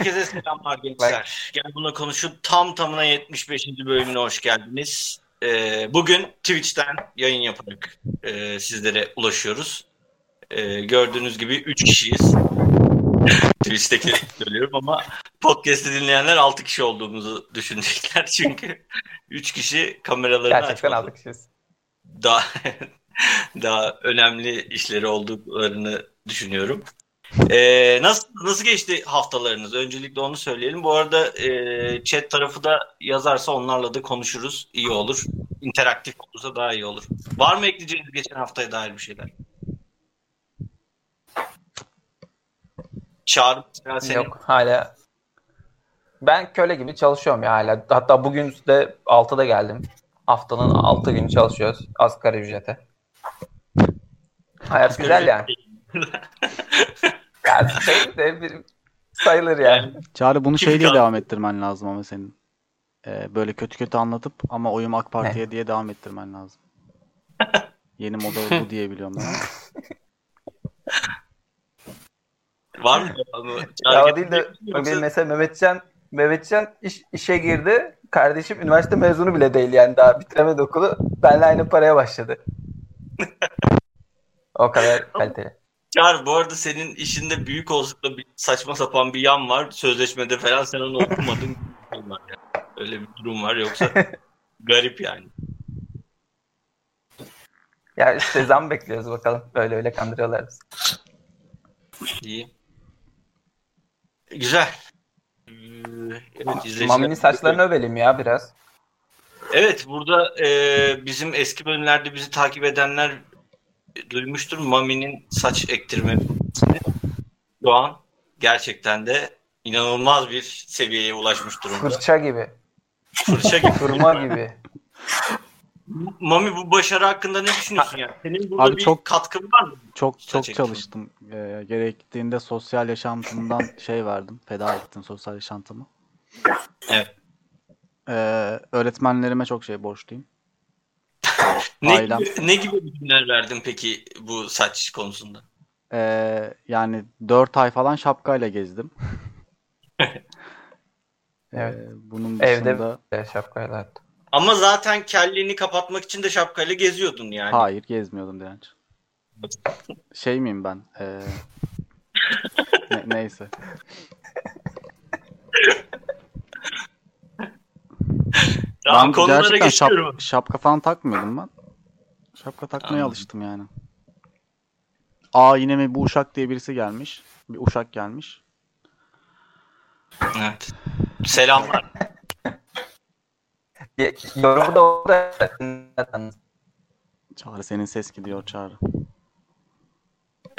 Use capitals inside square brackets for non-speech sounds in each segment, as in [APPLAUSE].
Herkese selamlar gençler. Gel buna konuşun. Tam tamına 75. bölümüne hoş geldiniz. Ee, bugün Twitch'ten yayın yaparak e, sizlere ulaşıyoruz. Ee, gördüğünüz gibi 3 kişiyiz. [LAUGHS] Twitch'teki söylüyorum ama podcast'i dinleyenler 6 kişi olduğumuzu düşünecekler. [LAUGHS] Çünkü 3 kişi kameralarını Gerçekten açmadı. aldık kişiyiz. Daha, [LAUGHS] daha önemli işleri olduklarını düşünüyorum. Ee, nasıl nasıl geçti haftalarınız? Öncelikle onu söyleyelim. Bu arada e, chat tarafı da yazarsa onlarla da konuşuruz. İyi olur. İnteraktif olursa daha iyi olur. Var mı ekleyeceğiniz geçen haftaya dair bir şeyler? Çağrı senin Yok hala. Ben köle gibi çalışıyorum ya hala. Hatta bugün de 6'da geldim. Haftanın 6 günü çalışıyoruz. Asgari ücrete. Hayat güzel yani. [LAUGHS] yani şey de bir sayılır yani. Çağrı bunu şey diye devam ettirmen lazım ama senin. Ee, böyle kötü kötü anlatıp ama oyum AK Parti'ye diye devam ettirmen lazım. [LAUGHS] Yeni moda bu diye biliyorum ben. Var mı? Ya o değil de yoksa- mesela Mehmetcan Mehmetcan iş, işe girdi. Kardeşim üniversite mezunu bile değil yani daha bitiremedi okulu. Benle aynı paraya başladı. [LAUGHS] o kadar kaliteli. Çağrı bu arada senin işinde büyük olasılıkla bir saçma sapan bir yan var. Sözleşmede falan sen onu okumadın. [LAUGHS] Öyle bir durum var yoksa [LAUGHS] garip yani. Ya işte zam bekliyoruz bakalım. Böyle öyle kandırıyorlar bizi. İyi. Güzel. Ee, Evet izleyiciler. Mami'nin saçlarını övelim ya biraz. Evet burada e, bizim eski bölümlerde bizi takip edenler duymuştur. Mami'nin saç ektirmesini şu an gerçekten de inanılmaz bir seviyeye ulaşmış durumda. Fırça gibi. Fırça gibi. Fırma gibi. Mami bu başarı hakkında ne düşünüyorsun yani? Senin burada Abi bir çok- katkın var mı? Çok Saç çok ekimi. çalıştım. Ee, gerektiğinde sosyal yaşantımdan [LAUGHS] şey verdim. Feda ettim sosyal yaşantımı. Evet. Ee, öğretmenlerime çok şey borçluyum. Ne Ailem. gibi, ne gibi bilgiler verdin peki bu saç konusunda? Ee, yani 4 ay falan şapkayla gezdim. [LAUGHS] Evet. Ee, bunun Evde dışında de şapkayla hatta. Ama zaten kelliğini kapatmak için de şapkayla geziyordun yani. hayır gezmiyordum direnç. Şey miyim ben? Ee, [LAUGHS] ne- neyse. [LAUGHS] Tamam Ben konulara gerçekten şap- geçiyorum. şapka falan takmıyordum ben. Şapka takmaya Anladım. alıştım yani. Aa yine mi bu uşak diye birisi gelmiş. Bir uşak gelmiş. Evet. Selamlar. [LAUGHS] Yorumu da orada. Çağrı senin ses gidiyor Çağrı.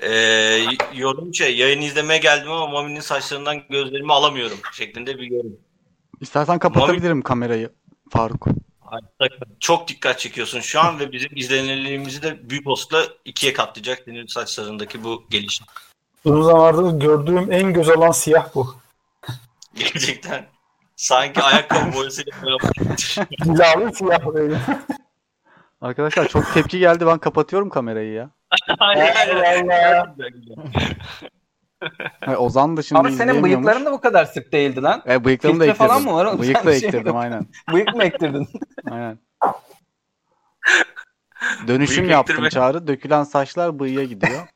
Ee, yorum şey yayın izlemeye geldim ama Mami'nin saçlarından gözlerimi alamıyorum şeklinde bir yorum. İstersen kapatabilirim kamerayı Faruk. Çok dikkat çekiyorsun şu an ve bizim izlenirliğimizi de büyük olasılıkla ikiye katlayacak senin saçlarındaki bu gelişim. Uzun zamandır gördüğüm en göz alan siyah bu. [LAUGHS] Gerçekten sanki ayakkabı boyasıyla. Cilalı siyah böyle. Arkadaşlar çok tepki geldi ben kapatıyorum kamerayı ya. [LAUGHS] Hayır, hayır, hayır. Hayır, Ozan da şimdi Ama senin bıyıkların da bu kadar sık değildi lan. E, bıyıklarımı da ektirdim. falan mı var oğlum? Bıyık da şey ektirdim aynen. [LAUGHS] Bıyık mı ektirdin? aynen. Dönüşüm Bıyık yaptım ektirme. Çağrı. Dökülen saçlar bıyığa gidiyor.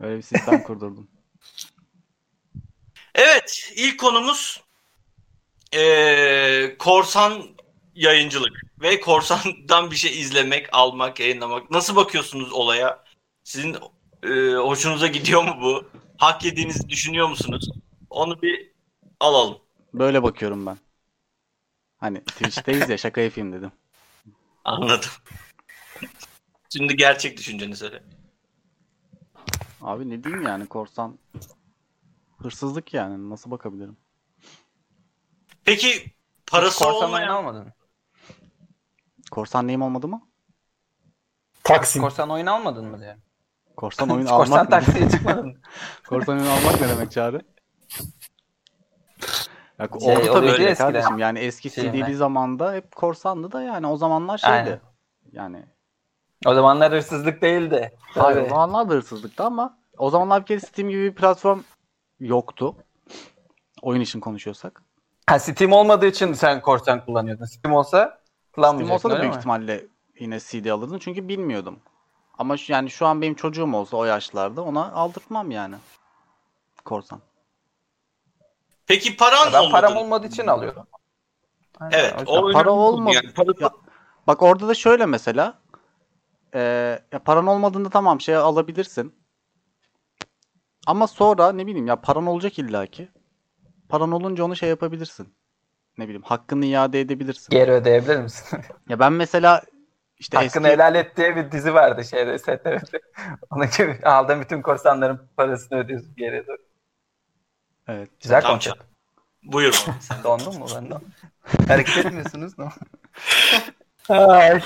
Böyle bir sistem kurdurdum. Evet, ilk konumuz eee, korsan yayıncılık ve korsandan bir şey izlemek, almak, yayınlamak. Nasıl bakıyorsunuz olaya? Sizin eee, hoşunuza gidiyor mu bu? Hak yediğinizi düşünüyor musunuz? Onu bir alalım. Böyle bakıyorum ben. Hani Twitch'teyiz ya [LAUGHS] şaka yapayım dedim. Anladım. Şimdi gerçek düşünceni söyle. Abi ne diyeyim yani korsan hırsızlık yani nasıl bakabilirim? Peki parası Korsan oyunu olmayan almadın? Korsan neyim olmadı mı? Taksim. Korsan oyunu almadın mı diye. Korsan oyun [LAUGHS] Korsan almak ne? taksiye çıkmadın? [LAUGHS] Korsan oyun almak ne demek Çağrı? Ya, Şey, oldu tabii ki de eskiden. kardeşim. Yani eski Şey, CD'li zamanda hep korsandı da yani o zamanlar şeydi. Aynen. Yani O zamanlar hırsızlık değildi. hayır o zamanlar da hırsızlıktı ama o zamanlar bir kere Steam gibi bir platform yoktu. Oyun için konuşuyorsak. Ha Steam olmadığı için sen korsan kullanıyordun. Steam olsa Steam kullanmayacaktın olsa da büyük mi? ihtimalle yine CD alırdım çünkü bilmiyordum. Ama şu, yani şu an benim çocuğum olsa o yaşlarda ona aldırtmam yani. Korsan. Peki paran Ben olmadı param olmadığı için. Aynen, Evet. o. O para olmadı. Yani Ya, bak orada da şöyle mesela. Ee, ya paran olmadığında tamam şey alabilirsin. Ama sonra ne bileyim ya paran olacak illaki. Paran olunca onu şey yapabilirsin. Ne bileyim hakkını iade edebilirsin. Geri ödeyebilir misin? Ya ben mesela işte Hakkını eski helal et diye bir dizi vardı şeyde STV'de. [LAUGHS] Onun gibi aldığın bütün korsanların parasını ödüyorsun geri doğru. evet. Güzel Tamam konsept. Buyur. Sen. Dondun mu ben de? Hareket etmiyorsunuz mu? Ay.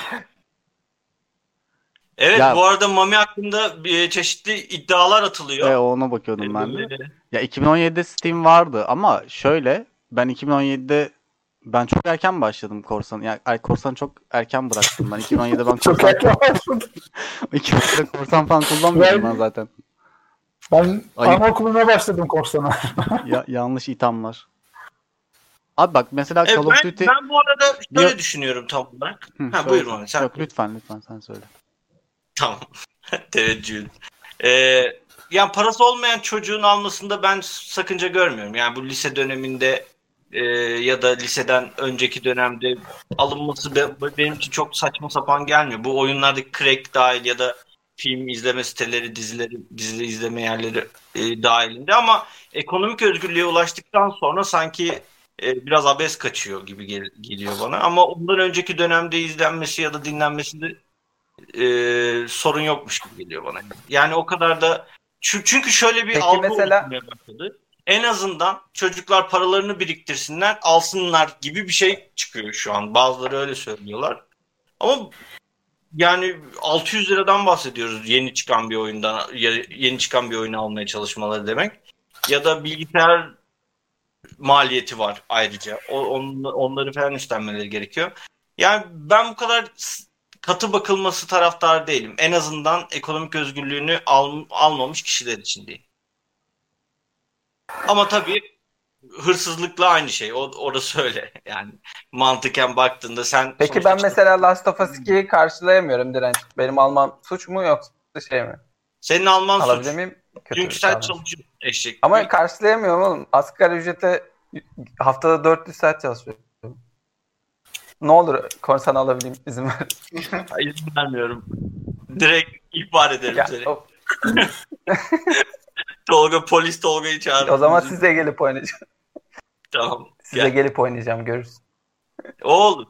Evet Ya- bu arada Mami hakkında bir çeşitli iddialar atılıyor. E, ona bakıyordum ben de. Ee, Ya 2017'de Steam vardı ama şöyle ben 2017'de ben çok erken başladım korsan. Yani ay, korsan çok erken bıraktım ben. 2017'de ben [LAUGHS] Çok erken başladı. 2017'de [LAUGHS] korsan falan kullanmıyordum Ben- ben zaten. Ben anaokuluna başladım korsana. [LAUGHS] Ya, yanlış ithamlar. Abi bak mesela Evet, Call of ben, Duty... ben bu arada şöyle Bir- düşünüyorum tam olarak. Hı, ha, söyle. buyur Mami sen. Yok lütfen lütfen sen söyle. Tamam. Teveccühün. Ee, yani parası olmayan çocuğun almasında ben sakınca görmüyorum. Yani bu lise döneminde e, ya da liseden önceki dönemde alınması be- benim için çok saçma sapan gelmiyor. Bu oyunlardaki crack dahil ya da film izleme siteleri, dizileri, dizileri izleme yerleri e, dahilinde ama ekonomik özgürlüğe ulaştıktan sonra sanki e, biraz abes kaçıyor gibi gel- geliyor bana. Ama ondan önceki dönemde izlenmesi ya da dinlenmesinde e, sorun yokmuş gibi geliyor bana. Yani o kadar da Çü- çünkü şöyle bir Peki algı mesela- başladı. En azından çocuklar paralarını biriktirsinler, alsınlar gibi bir şey çıkıyor şu an. Bazıları öyle söylüyorlar. Ama yani 600 liradan bahsediyoruz yeni çıkan bir oyundan, yeni çıkan bir oyunu almaya çalışmaları demek. Ya da bilgisayar maliyeti var ayrıca. O, on- onları falan üstlenmeleri gerekiyor. Yani ben bu kadar katı bakılması taraftar değilim. En azından ekonomik özgürlüğünü al, almamış kişiler için değil. Ama tabii hırsızlıkla aynı şey. O, orası öyle. Yani mantıken baktığında sen Peki ben mesela Last of Us 2'yi karşılayamıyorum direnç. Benim almam suç mu yoksa şey mi? senin alman Alabilir suç. miyim? Kötü Çünkü sen çalışıyorsun eşek. Ama karşılayamıyorum oğlum. Asgari ücrete haftada 400 saat çalışıyorum. Ne olur korsan alabileyim izin ver. [LAUGHS] izin vermiyorum. Direkt ihbar ederim Ya, seni. [LAUGHS] Tolga polis Tolga'yı çağır. o zaman size gelip oynayacağım. Tamam. Size Gel. gelip oynayacağım görürsün. O olur.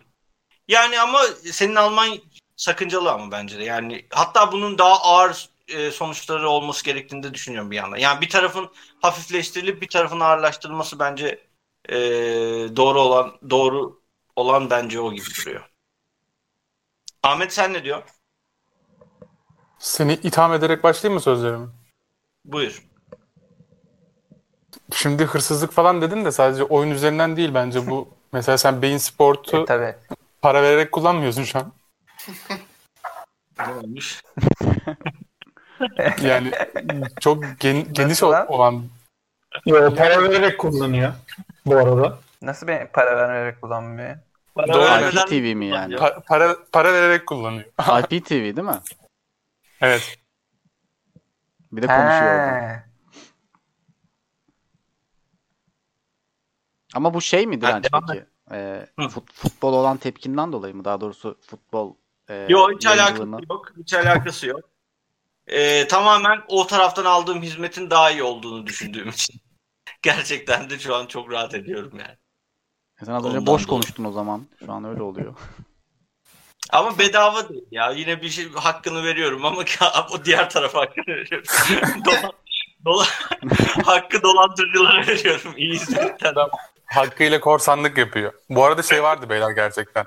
Yani ama senin alman sakıncalı ama bence de. Yani hatta bunun daha ağır e, sonuçları olması gerektiğini de düşünüyorum bir yandan. Yani bir tarafın hafifleştirilip bir tarafın ağırlaştırılması bence e, doğru olan doğru olan bence o gibi duruyor. Ahmet sen ne diyor? Seni itham ederek başlayayım mı sözlerimi? Buyur. Şimdi hırsızlık falan dedin de sadece oyun üzerinden değil bence bu. [LAUGHS] Mesela sen Beyin Sport'u E, tabii. para vererek kullanmıyorsun şu an. Ne [LAUGHS] olmuş? Yani çok gen- geniş lan? olan Yo, para vererek kullanıyor bu arada. Nasıl bir para vererek kullanmıyor? Para Doğru. vermeden IPTV mi yani? pa- para para vererek kullanıyor. IPTV değil mi? Evet. Bir de konuşuyor orada. Ama bu şey mi direnç devam peki? Hı. fut- futbol olan tepkinden dolayı mı? Daha doğrusu futbol e, Yok hiç yayıncılığına- alakası yok. Hiç alakası yok. Ee, tamamen o taraftan aldığım hizmetin daha iyi olduğunu düşündüğüm için. [LAUGHS] Gerçekten de şu an çok rahat ediyorum yani. E Sen az önce Ondan boş dolayı. konuştun o zaman. Şu an öyle oluyor. [LAUGHS] Ama bedava değil ya. Yine bir şey hakkını veriyorum ama [LAUGHS] o diğer tarafa hakkını veriyorum. Dolan, dolan, hakkı dolandırıcılara veriyorum. İyi hizmetten. Hakkıyla korsanlık yapıyor. Bu arada şey vardı beyler gerçekten.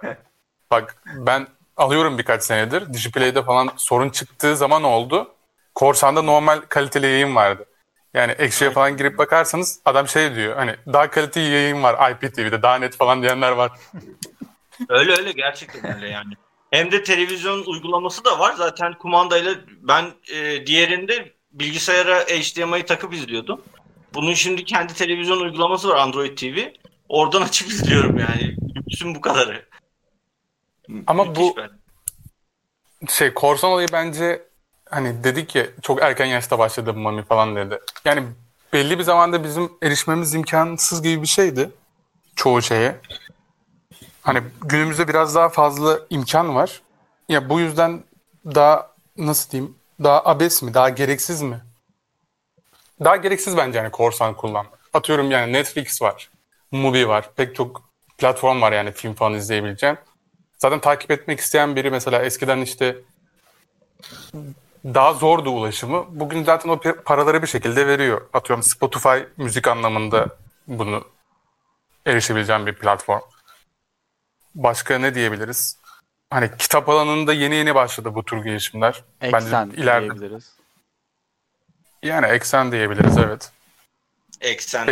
Bak ben alıyorum birkaç senedir. Digiplay'de falan sorun çıktığı zaman oldu. Korsan'da normal kaliteli yayın vardı. Yani Ekşi'ye falan girip bakarsanız adam şey diyor hani daha kaliteli yayın var IPTV'de daha net falan diyenler var. Öyle öyle gerçekten öyle yani. Hem de televizyon uygulaması da var. Zaten kumandayla ben e, diğerinde bilgisayara HDMI'yi takıp izliyordum. Bunun şimdi kendi televizyon uygulaması var Android TV. Oradan açıp izliyorum yani. Bütün bu kadarı. Ama Müthiş bu ben. şey korsan olayı bence hani dedik ya çok erken yaşta başladı bu Mami falan dedi. Yani belli bir zamanda bizim erişmemiz imkansız gibi bir şeydi çoğu şeye. Hani günümüzde biraz daha fazla imkan var. Ya bu yüzden daha nasıl diyeyim daha abes mi daha gereksiz mi? Daha gereksiz bence yani korsan kullanmak. Atıyorum yani Netflix var, Mubi var, pek çok platform var yani film falan izleyebileceğin. Zaten takip etmek isteyen biri mesela eskiden işte daha zordu ulaşımı. Bugün zaten o paraları bir şekilde veriyor. Atıyorum Spotify müzik anlamında bunu erişebileceğim bir platform. Başka ne diyebiliriz? Hani kitap alanında yeni yeni başladı bu tür gelişimler. Eksen ileride diyebiliriz. Yani eksen diyebiliriz evet. Eksen.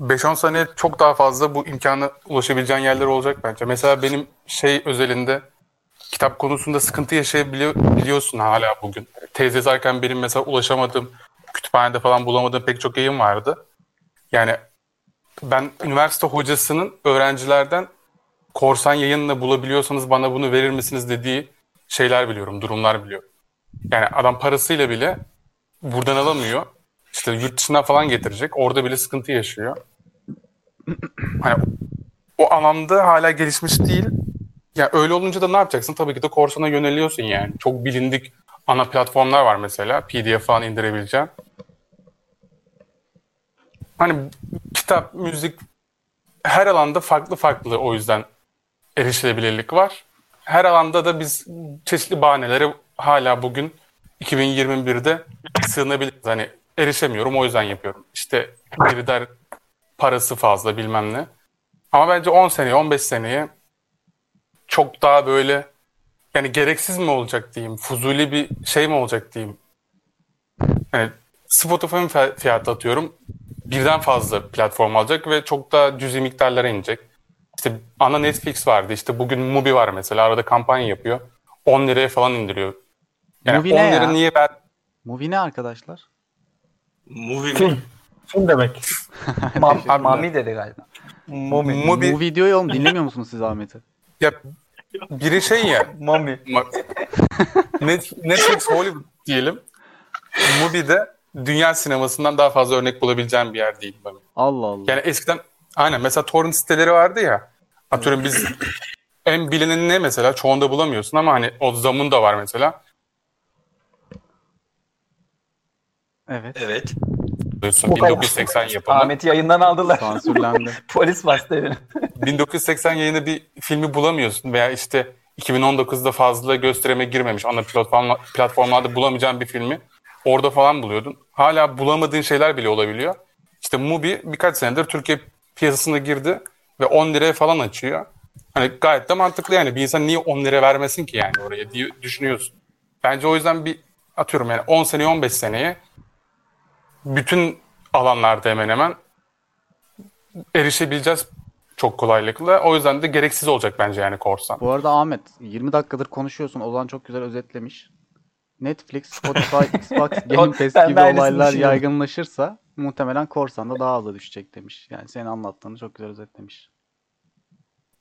5-10 sene çok daha fazla bu imkana ulaşabileceğin yerler olacak bence. Mesela benim şey özelinde kitap konusunda sıkıntı yaşayabiliyorsun hala bugün. Tez yazarken benim mesela ulaşamadığım, kütüphanede falan bulamadığım pek çok yayın vardı. Yani ben üniversite hocasının öğrencilerden korsan yayınla bulabiliyorsanız bana bunu verir misiniz dediği şeyler biliyorum, durumlar biliyorum. Yani adam parasıyla bile buradan alamıyor. İşte yurt dışından falan getirecek. Orada bile sıkıntı yaşıyor. Hani o alanda hala gelişmiş değil. Ya öyle olunca da ne yapacaksın? Tabii ki de korsana yöneliyorsun yani. Çok bilindik ana platformlar var mesela. PDF falan indirebileceğin. Hani kitap, müzik her alanda farklı farklı o yüzden erişilebilirlik var. Her alanda da biz çeşitli bahanelere hala bugün 2021'de sığınabiliriz. Hani erişemiyorum o yüzden yapıyorum. İşte biri der parası fazla bilmem ne. Ama bence 10 seneye 15 seneye çok daha böyle yani gereksiz mi olacak diyeyim, fuzuli bir şey mi olacak diyeyim. Yani Spotify'ın fi- fiyatı atıyorum birden fazla platform alacak ve çok daha cüzi miktarlara inecek. İşte ana Netflix vardı işte bugün Mubi var mesela arada kampanya yapıyor. 10 liraya falan indiriyor. Yani 10 ne ya? niye ver? Movie ne arkadaşlar? Movie? Film. Film demek. [LAUGHS] Abi- Mami dedi galiba. Mami. Mubi Bu videoyu oğlum dinlemiyor musunuz siz Ahmet'i? ya biri şey ya Mami. Ma- Net- Netflix Hollywood diyelim. Mubi'de dünya sinemasından daha fazla örnek bulabileceğim bir yer değil. Bana. Allah Allah. Yani eskiden aynen mesela torrent siteleri vardı ya. Atıyorum biz en bilinen ne mesela çoğunda bulamıyorsun ama hani o zamın da var mesela. Evet. Evet. Kadar. 1980 yapımı. Ahmet'i yayından aldılar. Sansürlendi. [LAUGHS] Polis bastı evine. 1980 yayını bir filmi bulamıyorsun veya işte 2019'da fazla gösterime girmemiş ana platform, platformlarda bulamayacağın bir filmi orada falan buluyordun. Hala bulamadığın şeyler bile olabiliyor. İşte Mubi birkaç senedir Türkiye piyasasına girdi ve 10 liraya falan açıyor. Hani gayet de mantıklı yani bir insan niye 10 lira vermesin ki yani oraya diye düşünüyorsun. Bence o yüzden bir atıyorum yani 10 seneye 15 seneye bütün alanlarda hemen hemen erişebileceğiz çok kolaylıkla. O yüzden de gereksiz olacak bence yani korsan. Bu arada Ahmet 20 dakikadır konuşuyorsun. Ozan çok güzel özetlemiş. Netflix, Spotify, [LAUGHS] Xbox, Game Pass gibi olaylar yaygınlaşırsa muhtemelen korsan da daha hızlı düşecek demiş. Yani senin anlattığını çok güzel özetlemiş.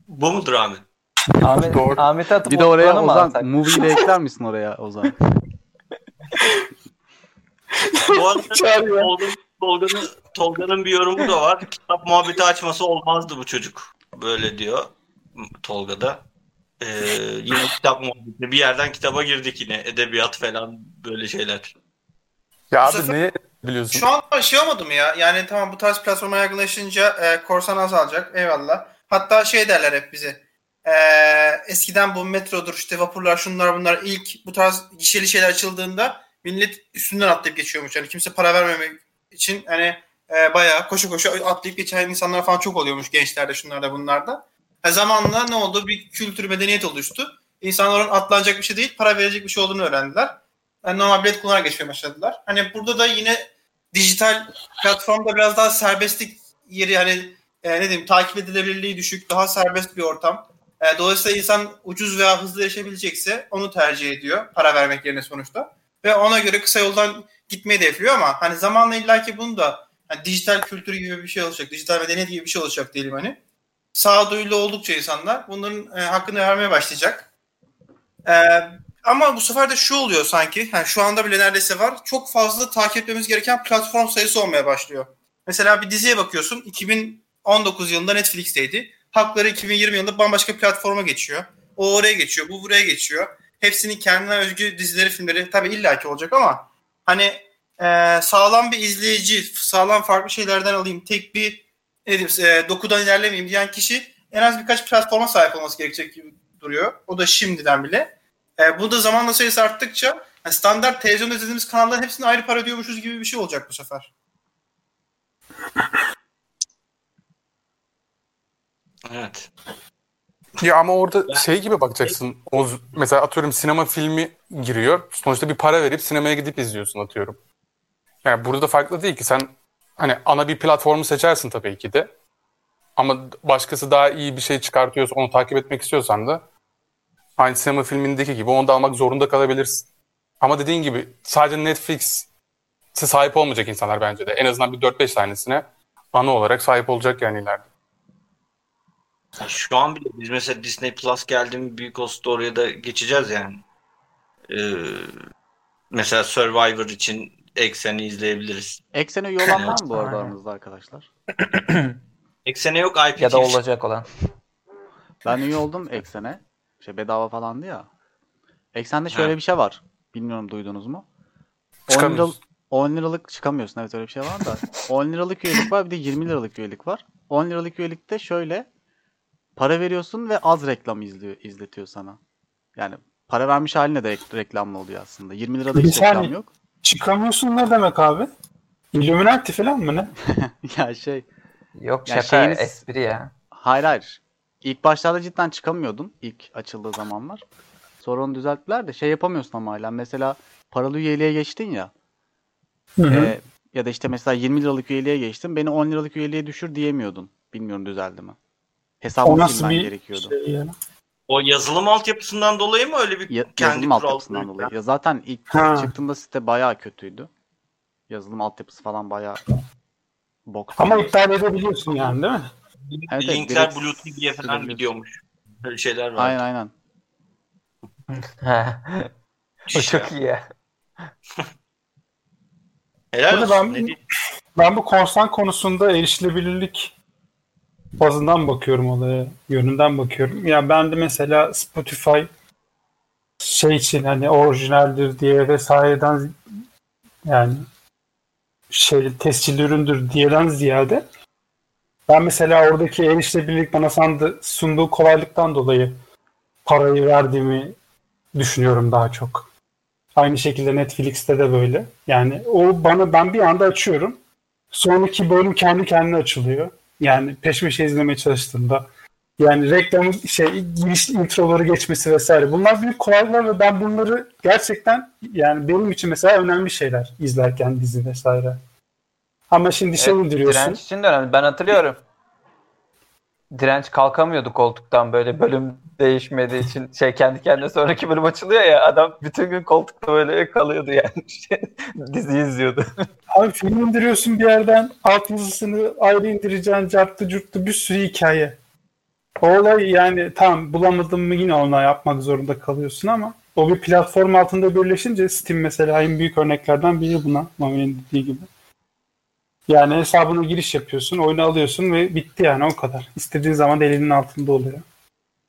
Bu mudur Ahmet? Ahmet. Ahmet'i atıp Bir de oraya Ozan movie'yi de ekler misin oraya Ozan? [LAUGHS] Bu arada [LAUGHS] Tolga- Tolga'nın, Tolga'nın bir yorumu da var. Kitap muhabbeti açması olmazdı bu çocuk. Böyle diyor Tolga'da. Ee, yine kitap muhabbeti. Bir yerden kitaba girdik yine. Edebiyat falan böyle şeyler. Ya Bu abi sefer- ne biliyorsun? Şu an şey olmadı mı ya? Yani tamam bu tarz platforma yaygınlaşınca e, korsan azalacak. Eyvallah. Hatta şey derler hep bize. E, eskiden bu metrodur işte vapurlar şunlar bunlar ilk bu tarz gişeli şeyler açıldığında millet üstünden atlayıp geçiyormuş. Yani kimse para vermemek için hani e, bayağı koşu koşu atlayıp geçen insanlar falan çok oluyormuş gençlerde şunlarda bunlarda. E, zamanla ne oldu? Bir kültür medeniyet oluştu. İnsanların atlanacak bir şey değil para verecek bir şey olduğunu öğrendiler. Yani normal bilet kullanarak geçmeye başladılar. Hani burada da yine dijital platformda biraz daha serbestlik yeri hani e, ne diyeyim takip edilebilirliği düşük, daha serbest bir ortam. E, dolayısıyla insan ucuz veya hızlı yaşayabilecekse onu tercih ediyor para vermek yerine sonuçta. Ve ona göre kısa yoldan gitmeyi hedefliyor ama hani zamanla illaki bunu da hani dijital kültür gibi bir şey olacak, dijital medeniyet gibi bir şey olacak diyelim hani. Sağduyulu oldukça insanlar bunların e, hakkını vermeye başlayacak. E, ama bu sefer de şu oluyor sanki, yani şu anda bile neredeyse var, çok fazla takip etmemiz gereken platform sayısı olmaya başlıyor. Mesela bir diziye bakıyorsun, 2019 yılında Netflix'teydi. Hakları 2020 yılında bambaşka platforma geçiyor. O oraya geçiyor, bu buraya geçiyor. Hepsinin kendine özgü dizileri, filmleri tabii illaki olacak ama hani e, sağlam bir izleyici, sağlam farklı şeylerden alayım, tek bir ne diyeyim, e, dokudan ilerlemeyeyim diyen kişi en az birkaç platforma sahip olması gerekecek gibi duruyor. O da şimdiden bile. E, bu da zamanla sayısı arttıkça yani standart televizyon izlediğimiz kanalların hepsine ayrı para ödüyormuşuz gibi bir şey olacak bu sefer. Evet. Ya ama orada şey gibi bakacaksın. O, mesela atıyorum sinema filmi giriyor. Sonuçta bir para verip sinemaya gidip izliyorsun atıyorum. Yani burada da farklı değil ki. Sen hani ana bir platformu seçersin tabii ki de. Ama başkası daha iyi bir şey çıkartıyorsa onu takip etmek istiyorsan da aynı sinema filmindeki gibi onu da almak zorunda kalabilirsin. Ama dediğin gibi sadece Netflix'e sahip olmayacak insanlar bence de. En azından bir 4-5 tanesine ana olarak sahip olacak yani ileride. Şu an bile biz mesela Disney Plus geldi mi büyük olsa oraya da geçeceğiz yani. Ee, mesela Survivor için Eksen'i izleyebiliriz. Eksene üye olan [LAUGHS] var mı bu arada aranızda arkadaşlar? [CLEARS THROAT] Eksen'e yok IPTV. Ya da olacak olan. Ben üye oldum Eksen'e. Şey bedava falandı ya. Eksen'de şöyle Ha. bir şey var. Bilmiyorum duydunuz mu? 10, Çıkamıyorsun. liralık, 10 liralık çıkamıyorsun. Evet öyle bir şey var da. [LAUGHS] 10 liralık üyelik var bir de 20 liralık üyelik var. 10 liralık üyelikte şöyle para veriyorsun ve az reklam izliyor, izletiyor sana. Yani para vermiş haline de ek- reklamlı oluyor aslında. 20 lirada hiç reklam saniye. yok. Çıkamıyorsun ne demek abi? Illuminati falan mı ne? [LAUGHS] ya şey Yok Ya şaka şeyiniz- espri ya. Hayır hayır. İlk başlarda cidden çıkamıyordun. ilk açıldığı zamanlar. Sonra onu düzelttiler de şey yapamıyorsun ama hala. Mesela paralı üyeliğe geçtin ya. Hı hı. e, ya da işte mesela 20 liralık üyeliğe geçtin. Beni 10 liralık üyeliğe düşür diyemiyordun. Bilmiyorum düzeldi mi. O Hesabını nasıl bir gerekiyordu. şey ya? O yazılım altyapısından dolayı mı öyle bir Ya, kendi yazılım altyapısından dolayı. Ya zaten ilk Ha. çıktığında site bayağı kötüydü. Yazılım altyapısı falan bayağı bok. Ama iptal edebiliyorsun yani değil mi? Evet, evet, Linkler direkt Bluetooth diye falan gidiyormuş. Böyle şeyler var. Aynen aynen. o çok iyi ya. Helal olsun. ben-? Ben bu korsan konusunda erişilebilirlik bazından bakıyorum olaya, yönünden bakıyorum. Ya ben de mesela Spotify şey için hani orijinaldir diye vesaireden yani şey tescilli üründür diyeden ziyade ben mesela oradaki erişilebilirlik bana sandı, sunduğu kolaylıktan dolayı parayı verdiğimi düşünüyorum daha çok. Aynı şekilde Netflix'te de böyle. Yani o bana ben bir anda açıyorum. Sonraki bölüm kendi kendine açılıyor. Yani peş peşe izlemeye çalıştığımda. Yani reklamın şey giriş introları geçmesi vesaire. Bunlar büyük kolaylıklar ve ben bunları gerçekten yani benim için mesela önemli şeyler izlerken dizi vesaire. Ama şimdi şey Evet, indiriyorsun. direnç için de önemli. Ben hatırlıyorum. Direnç kalkamıyordu koltuktan böyle bölüm değişmediği için şey kendi kendine sonraki bölüm açılıyor ya adam bütün gün koltukta böyle kalıyordu yani Şey, [LAUGHS] dizi izliyordu. Abi film indiriyorsun bir yerden alt yazısını ayrı indireceksin carttı curttu bir sürü hikaye. O olay yani tamam bulamadın mı yine ona yapmak zorunda kalıyorsun ama o bir platform altında birleşince Steam mesela en büyük örneklerden biri buna Mami'nin dediği gibi. Yani hesabına giriş yapıyorsun, oyunu alıyorsun ve bitti yani o kadar. İstediğin zaman elinin altında oluyor.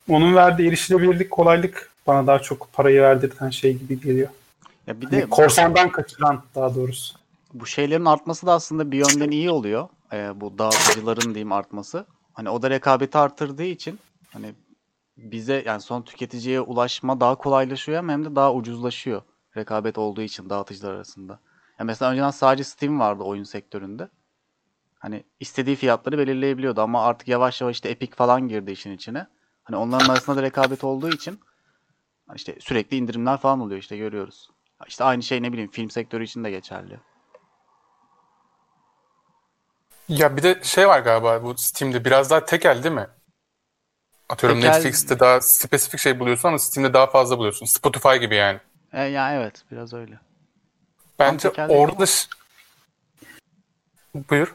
Onun verdiği erişilebilirlik, kolaylık bana daha çok parayı verdirten şey gibi geliyor. Ya bir Hani de korsandan kaçıran daha doğrusu. bu şeylerin artması da aslında bir yönden iyi oluyor. Ee, bu dağıtıcıların diyeyim artması. Hani o da rekabeti artırdığı için hani bize yani son tüketiciye ulaşma daha kolaylaşıyor hem de daha ucuzlaşıyor. Rekabet olduğu için dağıtıcılar arasında. Ya mesela önceden sadece Steam vardı oyun sektöründe. Hani istediği fiyatları belirleyebiliyordu ama artık yavaş yavaş işte Epic falan girdi işin içine. Hani onların arasında da rekabet olduğu için işte sürekli indirimler falan oluyor işte görüyoruz. İşte aynı şey ne bileyim film sektörü için de geçerli. Ya bir de şey var galiba bu Steam'de biraz daha tekel değil mi? Atıyorum Tekel- Netflix'te daha spesifik şey buluyorsun ama Steam'de daha fazla buluyorsun. Spotify gibi yani. E, ya evet biraz öyle. Bence orada... Buyur.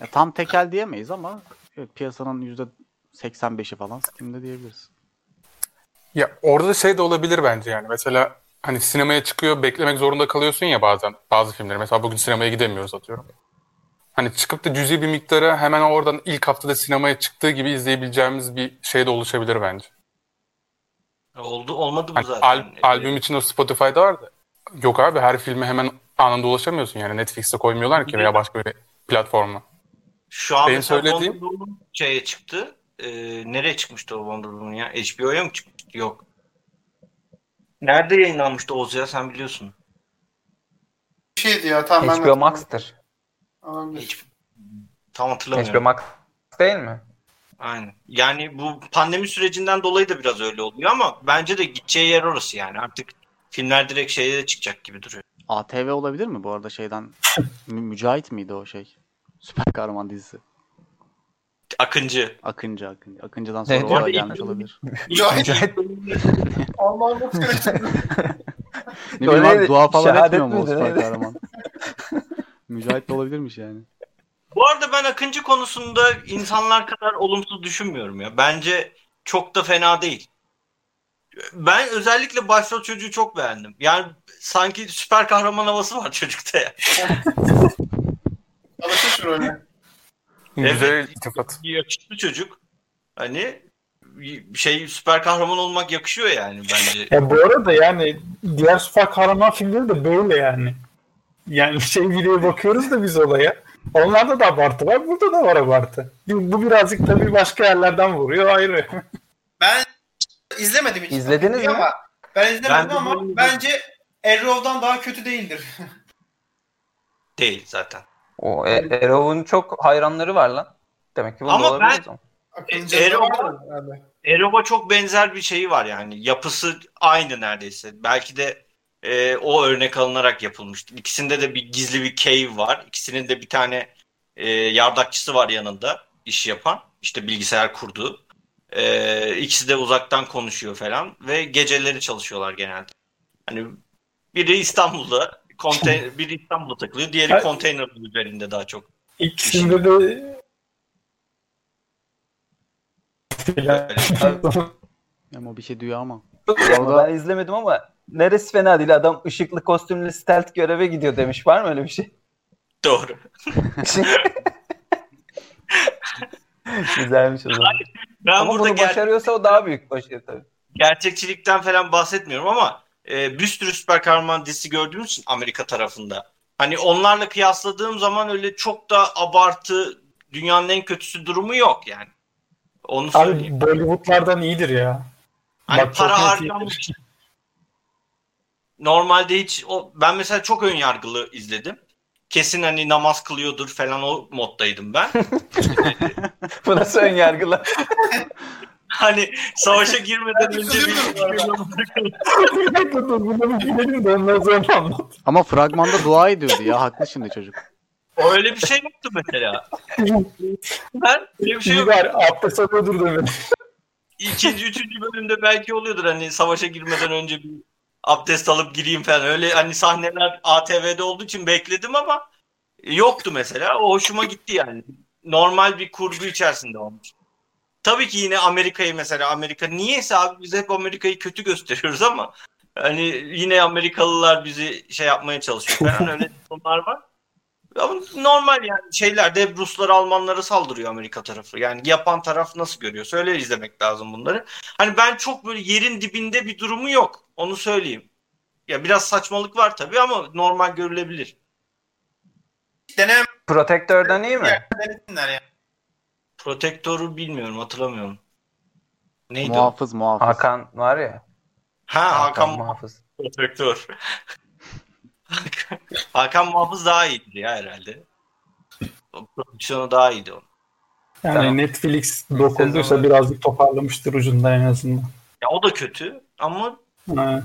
Ya tam tekel diyemeyiz ama evet, piyasanın %85'i falan Steam'de diyebiliriz. Ya orada da şey de olabilir bence yani. Mesela hani sinemaya çıkıyor, beklemek zorunda kalıyorsun ya bazen bazı filmleri. Mesela bugün sinemaya gidemiyoruz atıyorum. Hani çıkıp da cüzi bir miktara hemen oradan ilk haftada sinemaya çıktığı gibi izleyebileceğimiz bir şey de oluşabilir bence. Oldu olmadı mı Hani zaten? al- albüm için o Spotify'da var da. Yok abi her filme hemen anında ulaşamıyorsun yani. Netflix'te koymuyorlar ki veya başka bir platforma. Şu an Benim mesela söylediğim- Wonder Woman şeye çıktı. Ee, nereye çıkmıştı o Wonder Woman ya? HBO'ya mı çıkmıştı? Yok. Nerede yayınlanmıştı Oğuz ya sen biliyorsun. Bir şeydi ya tamam ben HBO Max'tır. Hiç tam hatırlamıyorum. HBO Max değil mi? Aynen. Yani bu pandemi sürecinden dolayı da biraz öyle oluyor ama bence de gideceği yer orası yani. Artık filmler direkt şeye de çıkacak gibi duruyor. ATV olabilir mi bu arada şeyden? [LAUGHS] Mü- Mücahit miydi o şey? Süper kahraman dizisi. Akıncı. Akıncı Akıncı. Akıncı'dan sonra diyor? o da gelmiş olabilir. [LAUGHS] Mücahit. [LAUGHS] Allah'ım Ne bileyim abi dua falan Şehadet etmiyor mu o süper neydi? kahraman? Mücahit de olabilirmiş yani. Bu arada ben Akıncı konusunda insanlar kadar olumsuz düşünmüyorum ya. Bence çok da fena değil. Ben özellikle başrol çocuğu çok beğendim. Yani sanki süper kahraman havası var çocukta ya. Alışır şu rolüne. Güzel iltifat. Yakışıklı çocuk. Hani şey süper kahraman olmak yakışıyor yani bence. Ya bu arada yani diğer süper kahraman filmleri de böyle yani. Yani şey bile bakıyoruz da biz olaya. Onlarda da abartı var, burada da var abartı. Bu birazcık tabii başka yerlerden vuruyor ayrı. Ben izlemedim hiç. İzlediniz mi? Ama ben izlemedim Ben de ama böyle- bence Arrow'dan daha kötü değildir. [LAUGHS] Değil zaten. O e- Arrow'un çok hayranları var lan. Demek ki bu Ama ben- o zaman. Akıncı E, Arrow- var herhalde. Erova çok benzer bir şeyi var yani. Yapısı aynı neredeyse. Belki de e, o örnek alınarak yapılmıştı. İkisinde de bir gizli bir cave var. İkisinin de bir tane e, yardakçısı var yanında iş yapan. İşte bilgisayar kurduğu. E, ikisi de uzaktan konuşuyor falan ve geceleri çalışıyorlar genelde. Hani biri İstanbul'da konteyner, [LAUGHS] biri İstanbul'da takılıyor, diğeri konteyner üzerinde daha çok. İkisinde de [LAUGHS] Ama bir şey diyor ama. Ama Orada- ben izlemedim ama neresi fena değil adam ışıklı kostümlü stealth göreve gidiyor demiş. Var mı öyle bir şey? Doğru. [LAUGHS] [LAUGHS] Güzelmiş o zaman. Ben ama burada bunu ger- başarıyorsa o daha büyük başarı tabii. gerçekçilikten falan bahsetmiyorum ama e, bir sürü süper kahraman dizisi gördüğümüz için Amerika tarafında. Hani onlarla kıyasladığım zaman öyle çok da abartı dünyanın en kötüsü durumu yok yani. Onu söyleyeyim. Abi Bollywood'lardan iyidir ya. Hani bak para harcamış. Normalde hiç o ben mesela çok ön yargılı izledim. Kesin hani namaz kılıyordur falan o moddaydım ben. [LAUGHS] Bu nasıl ön yargılı? [LAUGHS] hani savaşa girmeden önce bir anlat. [LAUGHS] Ama fragmanda dua ediyordu ya. Haklı şimdi çocuk. öyle bir şey yoktu mesela. Ben öyle bir şey İyi yok. bari abdest alıyordur demedi. İkinci, üçüncü bölümde belki oluyordur hani savaşa girmeden önce bir abdest alıp gireyim falan. Öyle hani sahneler ATV'de olduğu için bekledim ama yoktu mesela. O hoşuma gitti yani. Normal bir kurgu içerisinde olmuş. Tabii ki yine Amerika'yı mesela Amerika niyeyse abi biz hep Amerika'yı kötü gösteriyoruz ama hani yine Amerikalılar bizi şey yapmaya çalışıyor falan öyle konular var. Ama normal yani şeylerde hep Ruslar Almanlara saldırıyor Amerika tarafı. Yani yapan taraf nasıl görüyorsa öyle izlemek lazım bunları. Hani ben çok böyle yerin dibinde bir durumu yok. Onu söyleyeyim. Ya biraz saçmalık var tabii ama normal görülebilir. Denem Protector'dan iyi mi? denesinler ya. Protektörü bilmiyorum hatırlamıyorum. Neydi o? Muhafız muhafız. Hakan var ya. Ha Hakan, Muhafız. Protektör. [LAUGHS] Hakan, Muhafız daha iyidir ya herhalde. Prodüksiyonu daha iyiydi onun. Yani Tamam. Netflix dokunduysa Sezonu- birazcık toparlamıştır ucunda en azından. Ya o da kötü ama Ha.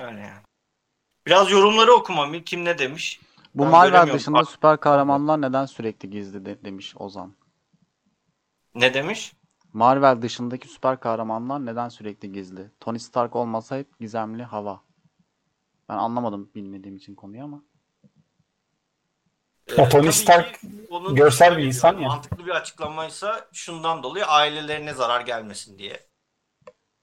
öyle yani. Biraz yorumları okumam. Kim ne demiş? Bu Ben Marvel dışında süper kahramanlar neden sürekli gizli de- demiş Ozan. Ne demiş? Marvel dışındaki süper kahramanlar neden sürekli gizli? Tony Stark olmasa hep gizemli hava. Ben anlamadım bilmediğim için konuyu ama. Ee, Tony Stark görsel bir insan ya. Mantıklı bir açıklamaysa şundan dolayı ailelerine zarar gelmesin diye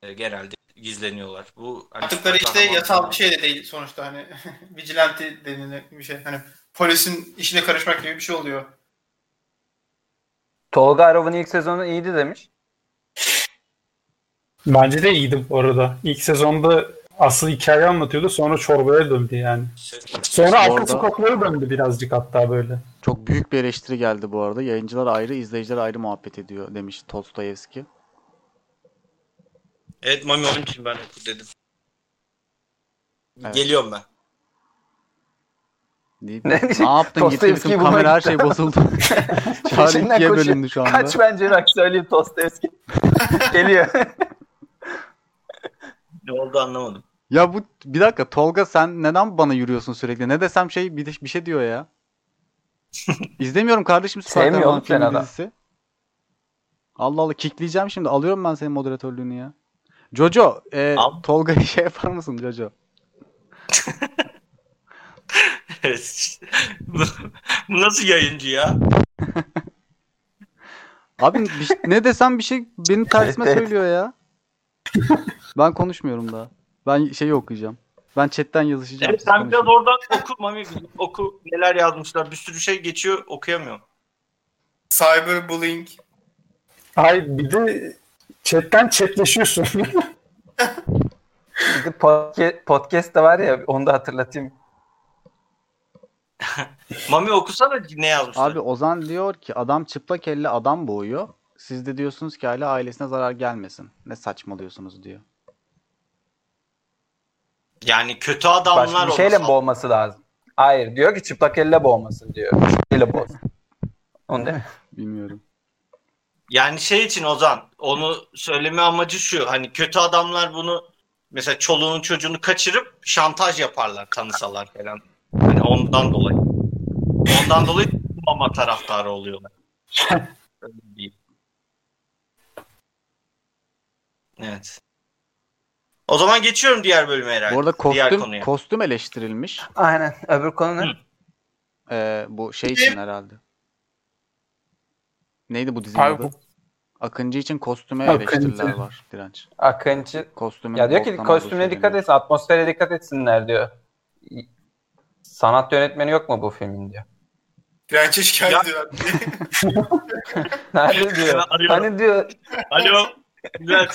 e, genelde gizleniyorlar. Bu hani Yaptıkları süper işte yasal bir şey de değil sonuçta hani [LAUGHS] vigilante denilen bir şey. Hani polisin işine karışmak gibi bir şey oluyor. Tolga Arov'un ilk sezonu iyiydi demiş. Bence de iyiydi bu arada. İlk sezonda asıl hikaye anlatıyordu. Sonra çorbaya döndü yani. Sonra arka Orada- sokaklara döndü birazcık hatta böyle. Çok büyük bir eleştiri geldi bu arada. Yayıncılar ayrı, izleyiciler ayrı muhabbet ediyor demiş Tolstoyevski. Evet Mami onun için ben oku dedim. Evet. Geliyorum ben. Deyip, Ne ne, diyecek? yaptın gitti Dostoyevski'yi bulmaya kamera her şey bozuldu. [LAUGHS] Çağrı ikiye koşuyor. bölündü şu anda. Kaç bence bak söyleyeyim Dostoyevski. [LAUGHS] Geliyor. Ne oldu anlamadım. Ya bu bir dakika Tolga sen neden bana yürüyorsun sürekli? Ne desem şey bir, bir şey diyor ya. [LAUGHS] İzlemiyorum kardeşim süper Sevmiyor kahraman oğlum sen filmi adam. dizisi. Allah Allah kickleyeceğim şimdi. Alıyorum ben senin moderatörlüğünü ya. Jojo, e, Al. Tolga'yı şey yapar mısın Jojo? [LAUGHS] bu, bu nasıl yayıncı ya? Abi bir ne desem bir şey benim tersime Evet, evet. söylüyor ya. [LAUGHS] Ben konuşmuyorum daha. Ben şeyi okuyacağım. Ben chatten yazışacağım. Evet, sen biraz oradan oku Mami. Oku neler yazmışlar. Bir sürü şey geçiyor okuyamıyorum. Cyberbullying. Ay bir de chatten chatleşiyorsun. [LAUGHS] Bir de podca- podcast da var ya onu da hatırlatayım. Mami okusana ne yazmışlar. Abi Ozan diyor ki adam çıplak elle adam boğuyor. Siz de diyorsunuz ki hala ailesine zarar gelmesin. Ne saçmalıyorsunuz diyor. Yani kötü adamlar Başka bir şeyle mi boğması lazım? Hayır diyor ki çıplak elle boğmasın diyor. Elle boğsun. Onu değil mi? [LAUGHS] Bilmiyorum. Yani şey için Ozan onu söyleme amacı şu hani kötü adamlar bunu mesela çoluğunu çocuğunu kaçırıp şantaj yaparlar tanısalar falan. Hani ondan dolayı. Ondan dolayı mama taraftarı oluyorlar. [LAUGHS] Öyle diyeyim. Evet. O zaman geçiyorum diğer bölüme herhalde. Bu arada diğer kostüm konuya. kostüm eleştirilmiş. Aynen. Öbür konu ne? Hı. Ee, bu şey için herhalde. Neydi bu dizinin adı? bu- Akıncı için kostüme Akıncı. eleştiriler var direnç. Akıncı. Kostümün Ya diyor ki kostüme dikkat etsin, atmosfere dikkat etsinler diyor. Sanat yönetmeni yok mu bu filmin diyor. Direnç'e şikayet Ya- ediyorlar. [LAUGHS] Nerede diyor? [LAUGHS] Arıyorum. Hani diyor Alo. Güzel.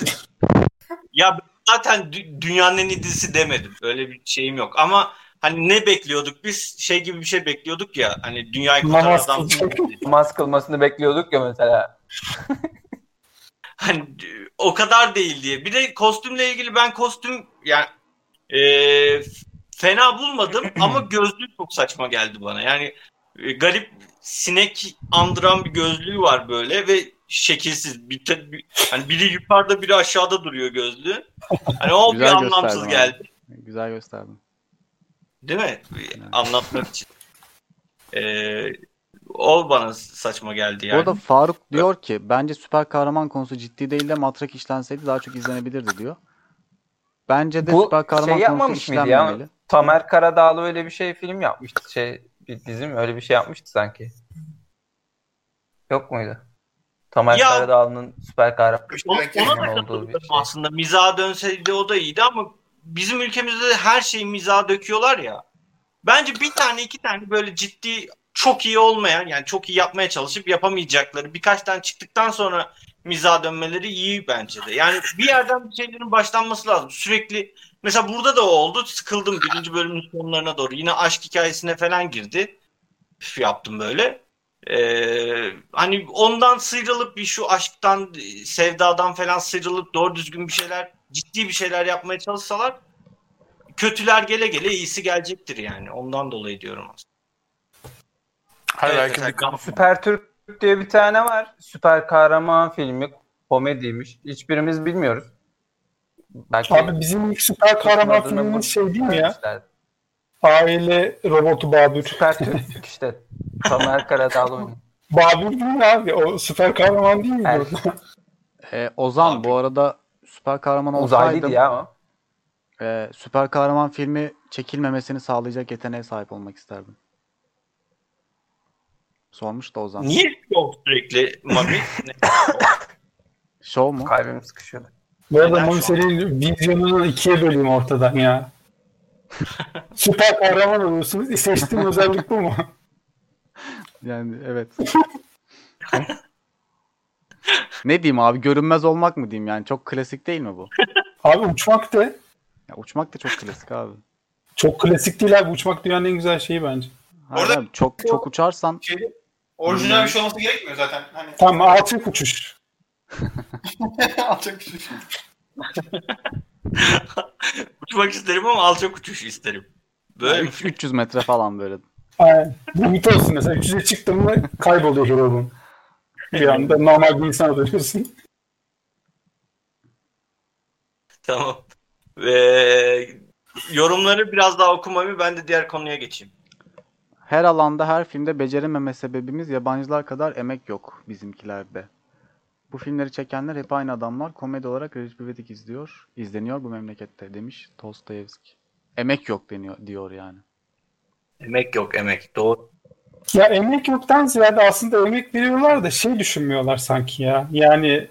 Ya zaten dü- dünyanın en iyi dizisi demedim. Öyle bir şeyim yok. Ama hani ne bekliyorduk biz? Şey gibi bir şey bekliyorduk ya. Hani dünyayı kurtaran Namaz adam. namaz kılmasını bekliyorduk ya mesela. Hani o kadar değil diye. Bir de kostümle ilgili ben kostüm yani e, fena bulmadım [CLEARS THROAT] ama gözlüğü çok saçma geldi bana. Yani e, garip sinek andıran bir gözlüğü var böyle ve şekilsiz. Bir, bir- hani biri yukarıda biri aşağıda duruyor gözlüğü. Hani o bir anlamsız gösterdin geldi. Güzel gösterdin. Değil mi? Anlatmak için. Ee, o bana saçma geldi yani. arada Faruk diyor ki bence süper kahraman konusu ciddi değil de matrak işlenseydi daha çok izlenebilirdi diyor. Bence de Bu süper kahraman şey konusu yapmamış mıydı ya? Tamer Karadağlı öyle bir şey film yapmıştı. Şey bir dizim öyle bir şey yapmıştı sanki. Yok muydu? Tamer Ya- Karadağlı'nın süper kahraman olduğu bir şey. aslında. Mizaha dönseydi o da iyiydi ama bizim ülkemizde de her şeyi mizaha döküyorlar ya. Bence bir tane iki tane böyle ciddi çok iyi olmayan yani çok iyi yapmaya çalışıp yapamayacakları birkaç tane çıktıktan sonra mizaha dönmeleri iyi bence de. Yani bir yerden bir şeylerin başlanması lazım. Sürekli mesela burada da o oldu. Sıkıldım birinci bölümün sonlarına doğru. Yine aşk hikayesine falan girdi. Üf, yaptım böyle. Ee, hani ondan sıyrılıp bir şu aşktan, sevdadan falan sıyrılıp doğru düzgün bir şeyler, ciddi bir şeyler yapmaya çalışsalar kötüler gele gele iyisi gelecektir yani. Ondan dolayı diyorum aslında. Hayır Evet, belki bir Süper Türk diye bir tane var. Süper kahraman filmi. Komediymiş. Hiçbirimiz bilmiyoruz. Belki Abi bizim ilk süper kahraman filmimiz şey değil mi ya? vermişler. Aile robotu Babür. Süper Türk işte. Tamer Karadağlı oynuyor. Babür değil mi abi? O süper kahraman değil mi? Evet. Ee, Ozan Abi. bu arada süper kahraman Uzaylıydı olsaydım ya o. Ee, süper kahraman filmi çekilmemesini sağlayacak yeteneğe sahip olmak isterdim. Sormuş da Ozan. Niye yok sürekli Mami? Show mu? Kalbim sıkışıyordu. Bu arada Mami senin vizyonunu ikiye böleyim ortadan ya. Süper kahraman olursunuz. Seçtiğin [LAUGHS] özellik bu mu? Yani evet. ne diyeyim abi? Görünmez olmak mı diyeyim yani? Çok klasik değil mi bu? Abi uçmak da Ya uçmak da çok klasik abi. çok klasik değil abi. Uçmak dünyanın en güzel şeyi bence. Hayır Orada- abi, çok çok uçarsan Şeyde, orijinal bir şey olması gerekmiyor zaten. Hani Tamam alçak uçuş. [LAUGHS] bir şey. [LAUGHS] Uçmak isterim ama alçak uçuş isterim. Böyle mi? 300 metre falan böyle. Aynen. Limit olsun mesela. 300'e çıktın mı kayboluyor grubun. Bir anda normal bir insana dönüyorsun. Tamam. Ve yorumları biraz daha okumamı ben de diğer konuya geçeyim. Her alanda her filmde becerememe sebebimiz yabancılar kadar emek yok bizimkilerde. Bu filmleri çekenler hep aynı adamlar. Komedi olarak Recep İvedik izliyor, izleniyor bu memlekette demiş Dostoyevski. Emek yok deniyor diyor yani. Emek yok emek. Doğru. Ya emek yoktan ziyade aslında emek veriyorlar da şey düşünmüyorlar sanki ya. Yani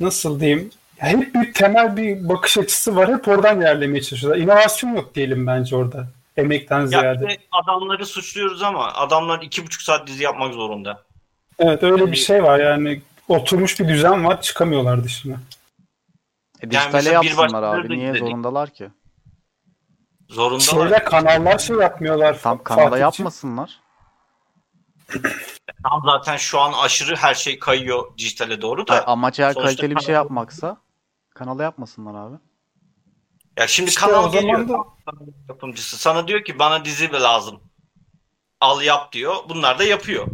nasıl diyeyim? Ya hep bir temel bir bakış açısı var. Hep oradan ilerlemeye çalışıyorlar. İnovasyon yok diyelim bence orada. Emekten Ya ziyade. de adamları suçluyoruz ama adamlar iki buçuk saat dizi yapmak zorunda. Evet öyle bir şey var yani. Oturmuş bir düzen var. Çıkamıyorlar dışına. E, dijitale mesela bir yapsınlar başkaları abi. da Niye izledik. zorundalar ki? Zorundalar. Şeyler kanallar şey yapmıyorlar. Tam kanala Fatih'ciğim. yapmasınlar. Tam zaten şu an aşırı her şey kayıyor dijitale doğru da. Hayır, amaç eğer sonuçta kaliteli bir şey kanal- yapmaksa kanala yapmasınlar abi. Ya şimdi İşte kanal zaman geliyor. da Yapımcısı sana diyor ki bana dizi lazım. Al yap diyor. Bunlar da yapıyor.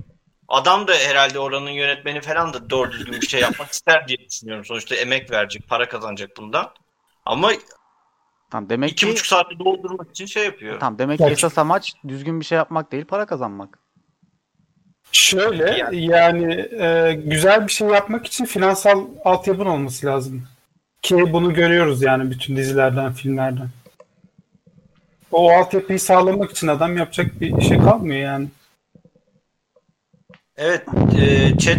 Adam da herhalde oranın yönetmeni falan da doğru düzgün bir şey yapmak ister diye düşünüyorum. Sonuçta emek verecek, para kazanacak bundan. Ama Tamam demek iki ki buçuk saati doldurmak için şey yapıyor. tamam demek ki esas amaç düzgün bir şey yapmak değil, para kazanmak. şöyle Yani. yani e, güzel bir şey yapmak için finansal altyapın olması lazım. Ki bunu görüyoruz yani bütün dizilerden, filmlerden. O altyapıyı sağlamak için adam yapacak bir şey kalmıyor yani. Evet, e, chat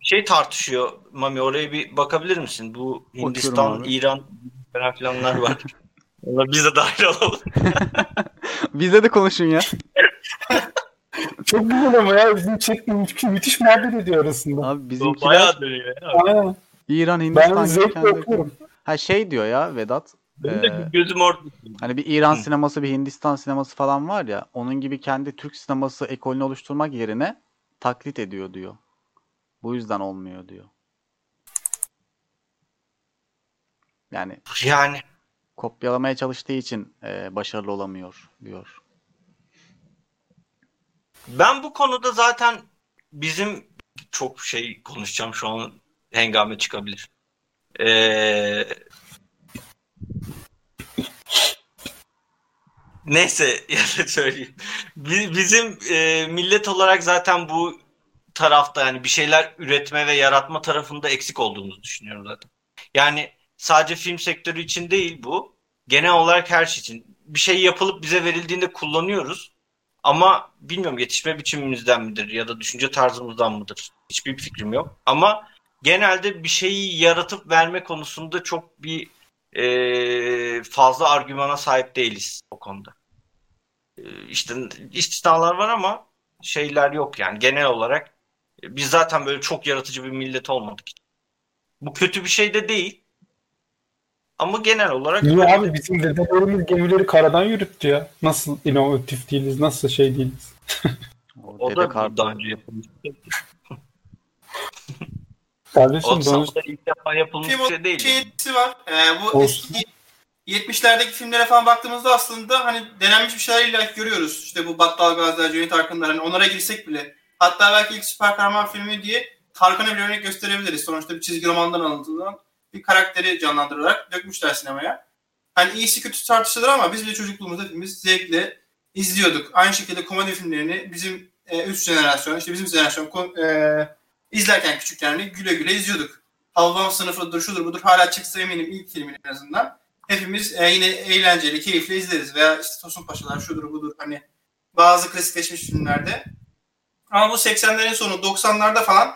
şey tartışıyor. Mami oraya bir bakabilir misin? Bu Hindistan. İran falan filanlar var. [LAUGHS] Onlar biz de dahil olalım. [LAUGHS] Bizde de konuşun ya. [LAUGHS] Çok güzel ama ya bizim chat müthiş, müthiş muhabbet ediyor arasında. Abi bizimkiler bayağı dönüyor. ya. Aynen. İran, Ben Hindistan gibi zevkle kendi- okuyorum. Ha şey diyor ya Vedat. Benim de e, gözüm orada. Hani bir İran Hı. sineması, bir Hindistan sineması falan var ya. Onun gibi kendi Türk sineması ekolünü oluşturmak yerine taklit ediyor diyor. Bu yüzden olmuyor diyor. Yani Yani kopyalamaya çalıştığı için e, başarılı olamıyor diyor. Ben bu konuda zaten bizim çok şey konuşacağım şu an hengame çıkabilir. Ee, neyse [LAUGHS] ya da söyleyeyim. Bi- Bizim e, millet olarak zaten bu tarafta yani bir şeyler üretme ve yaratma tarafında eksik olduğumuzu düşünüyorum zaten. Yani sadece film sektörü için değil bu. Genel olarak her şey için. Bir şey yapılıp bize verildiğinde kullanıyoruz. Ama bilmiyorum yetişme biçimimizden midir ya da düşünce tarzımızdan mıdır? Hiçbir fikrim yok. Ama genelde bir şeyi yaratıp verme konusunda çok bir e, fazla argümana sahip değiliz o konuda. E, işte istisnalar var ama şeyler yok yani genel olarak e, biz zaten böyle çok yaratıcı bir millet olmadık. Bu kötü bir şey de değil. Ama genel olarak Niye abi bizim dedelerimiz gemileri karadan yürüttü ya. Nasıl inovatif değiliz, nasıl şey değiliz. O, o da daha önce yapılmış. Kardeşim O sonuç da ilk defa yapılmış bir Film şey değil. şeysi var. Ee, bu Olsun. eski 70'lerdeki filmlere falan baktığımızda aslında hani denenmiş bir şeyler illa görüyoruz. İşte bu Battal Gaziler, Cüneyt Arkınlar hani onlara girsek bile. Hatta belki ilk süper kahraman filmi diye Tarkan'a bir örnek gösterebiliriz. Sonuçta bir çizgi romandan alıntılan bir karakteri canlandırarak dökmüşler sinemaya. Hani iyisi kötüsü tartışılır ama biz bile çocukluğumuzda hepimiz zevkle izliyorduk. Aynı şekilde komedi filmlerini bizim e, üst jenerasyon, işte bizim jenerasyon e, izlerken küçükken güle güle izliyorduk. Havvam sınıfıdır, şudur budur hala çıksa eminim ilk filmin en azından. hepimiz e, yine eğlenceli, keyifli izleriz. Veya işte Tosun Paşalar şudur budur hani bazı klasikleşmiş filmlerde. Ama bu 80'lerin sonu 90'larda falan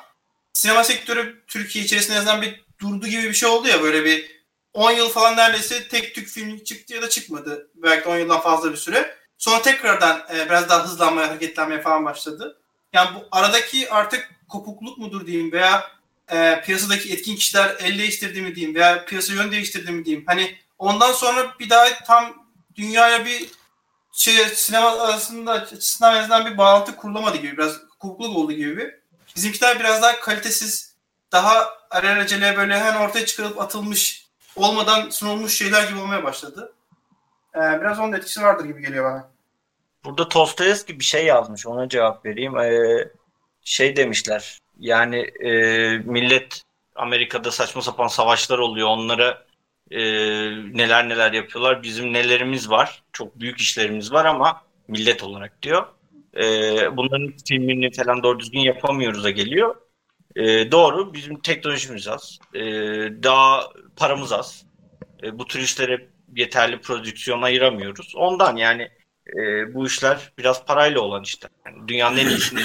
sinema sektörü Türkiye içerisinde en azından bir durdu gibi bir şey oldu ya böyle bir 10 yıl falan neredeyse tek tük film çıktı ya da çıkmadı. Belki de 10 yıldan fazla bir süre. Sonra tekrardan e, biraz daha hızlanmaya, hareketlenmeye falan başladı. Yani bu aradaki artık kopukluk mudur diyeyim veya e, piyasadaki etkin kişiler el değiştirdi mi diyeyim veya piyasa yön değiştirdi mi diyeyim. Hani ondan sonra bir daha tam dünyaya bir şey sinema arasında açısından en azından bir bağlantı kurulamadı gibi biraz kopukluk oldu gibi. Bizimkiler biraz daha kalitesiz daha alelacele böyle hemen ortaya çıkarılıp atılmış olmadan sunulmuş şeyler gibi olmaya başladı. Ee, biraz onun etkisi vardır gibi geliyor bana. Burada Dostoyevski bir şey yazmış. Ona cevap vereyim. Ee, şey demişler. Yani e, millet Amerika'da saçma sapan savaşlar oluyor. Onlara e, neler neler yapıyorlar. Bizim nelerimiz var. Çok büyük işlerimiz var ama millet olarak diyor. E, bunların filmini falan doğru düzgün yapamıyoruz da geliyor. E, doğru. Bizim teknolojimiz az. E, daha paramız az. E, bu tür işlere yeterli prodüksiyon ayıramıyoruz. Ondan yani e, bu işler biraz parayla olan işler. Yani dünyanın en iyisini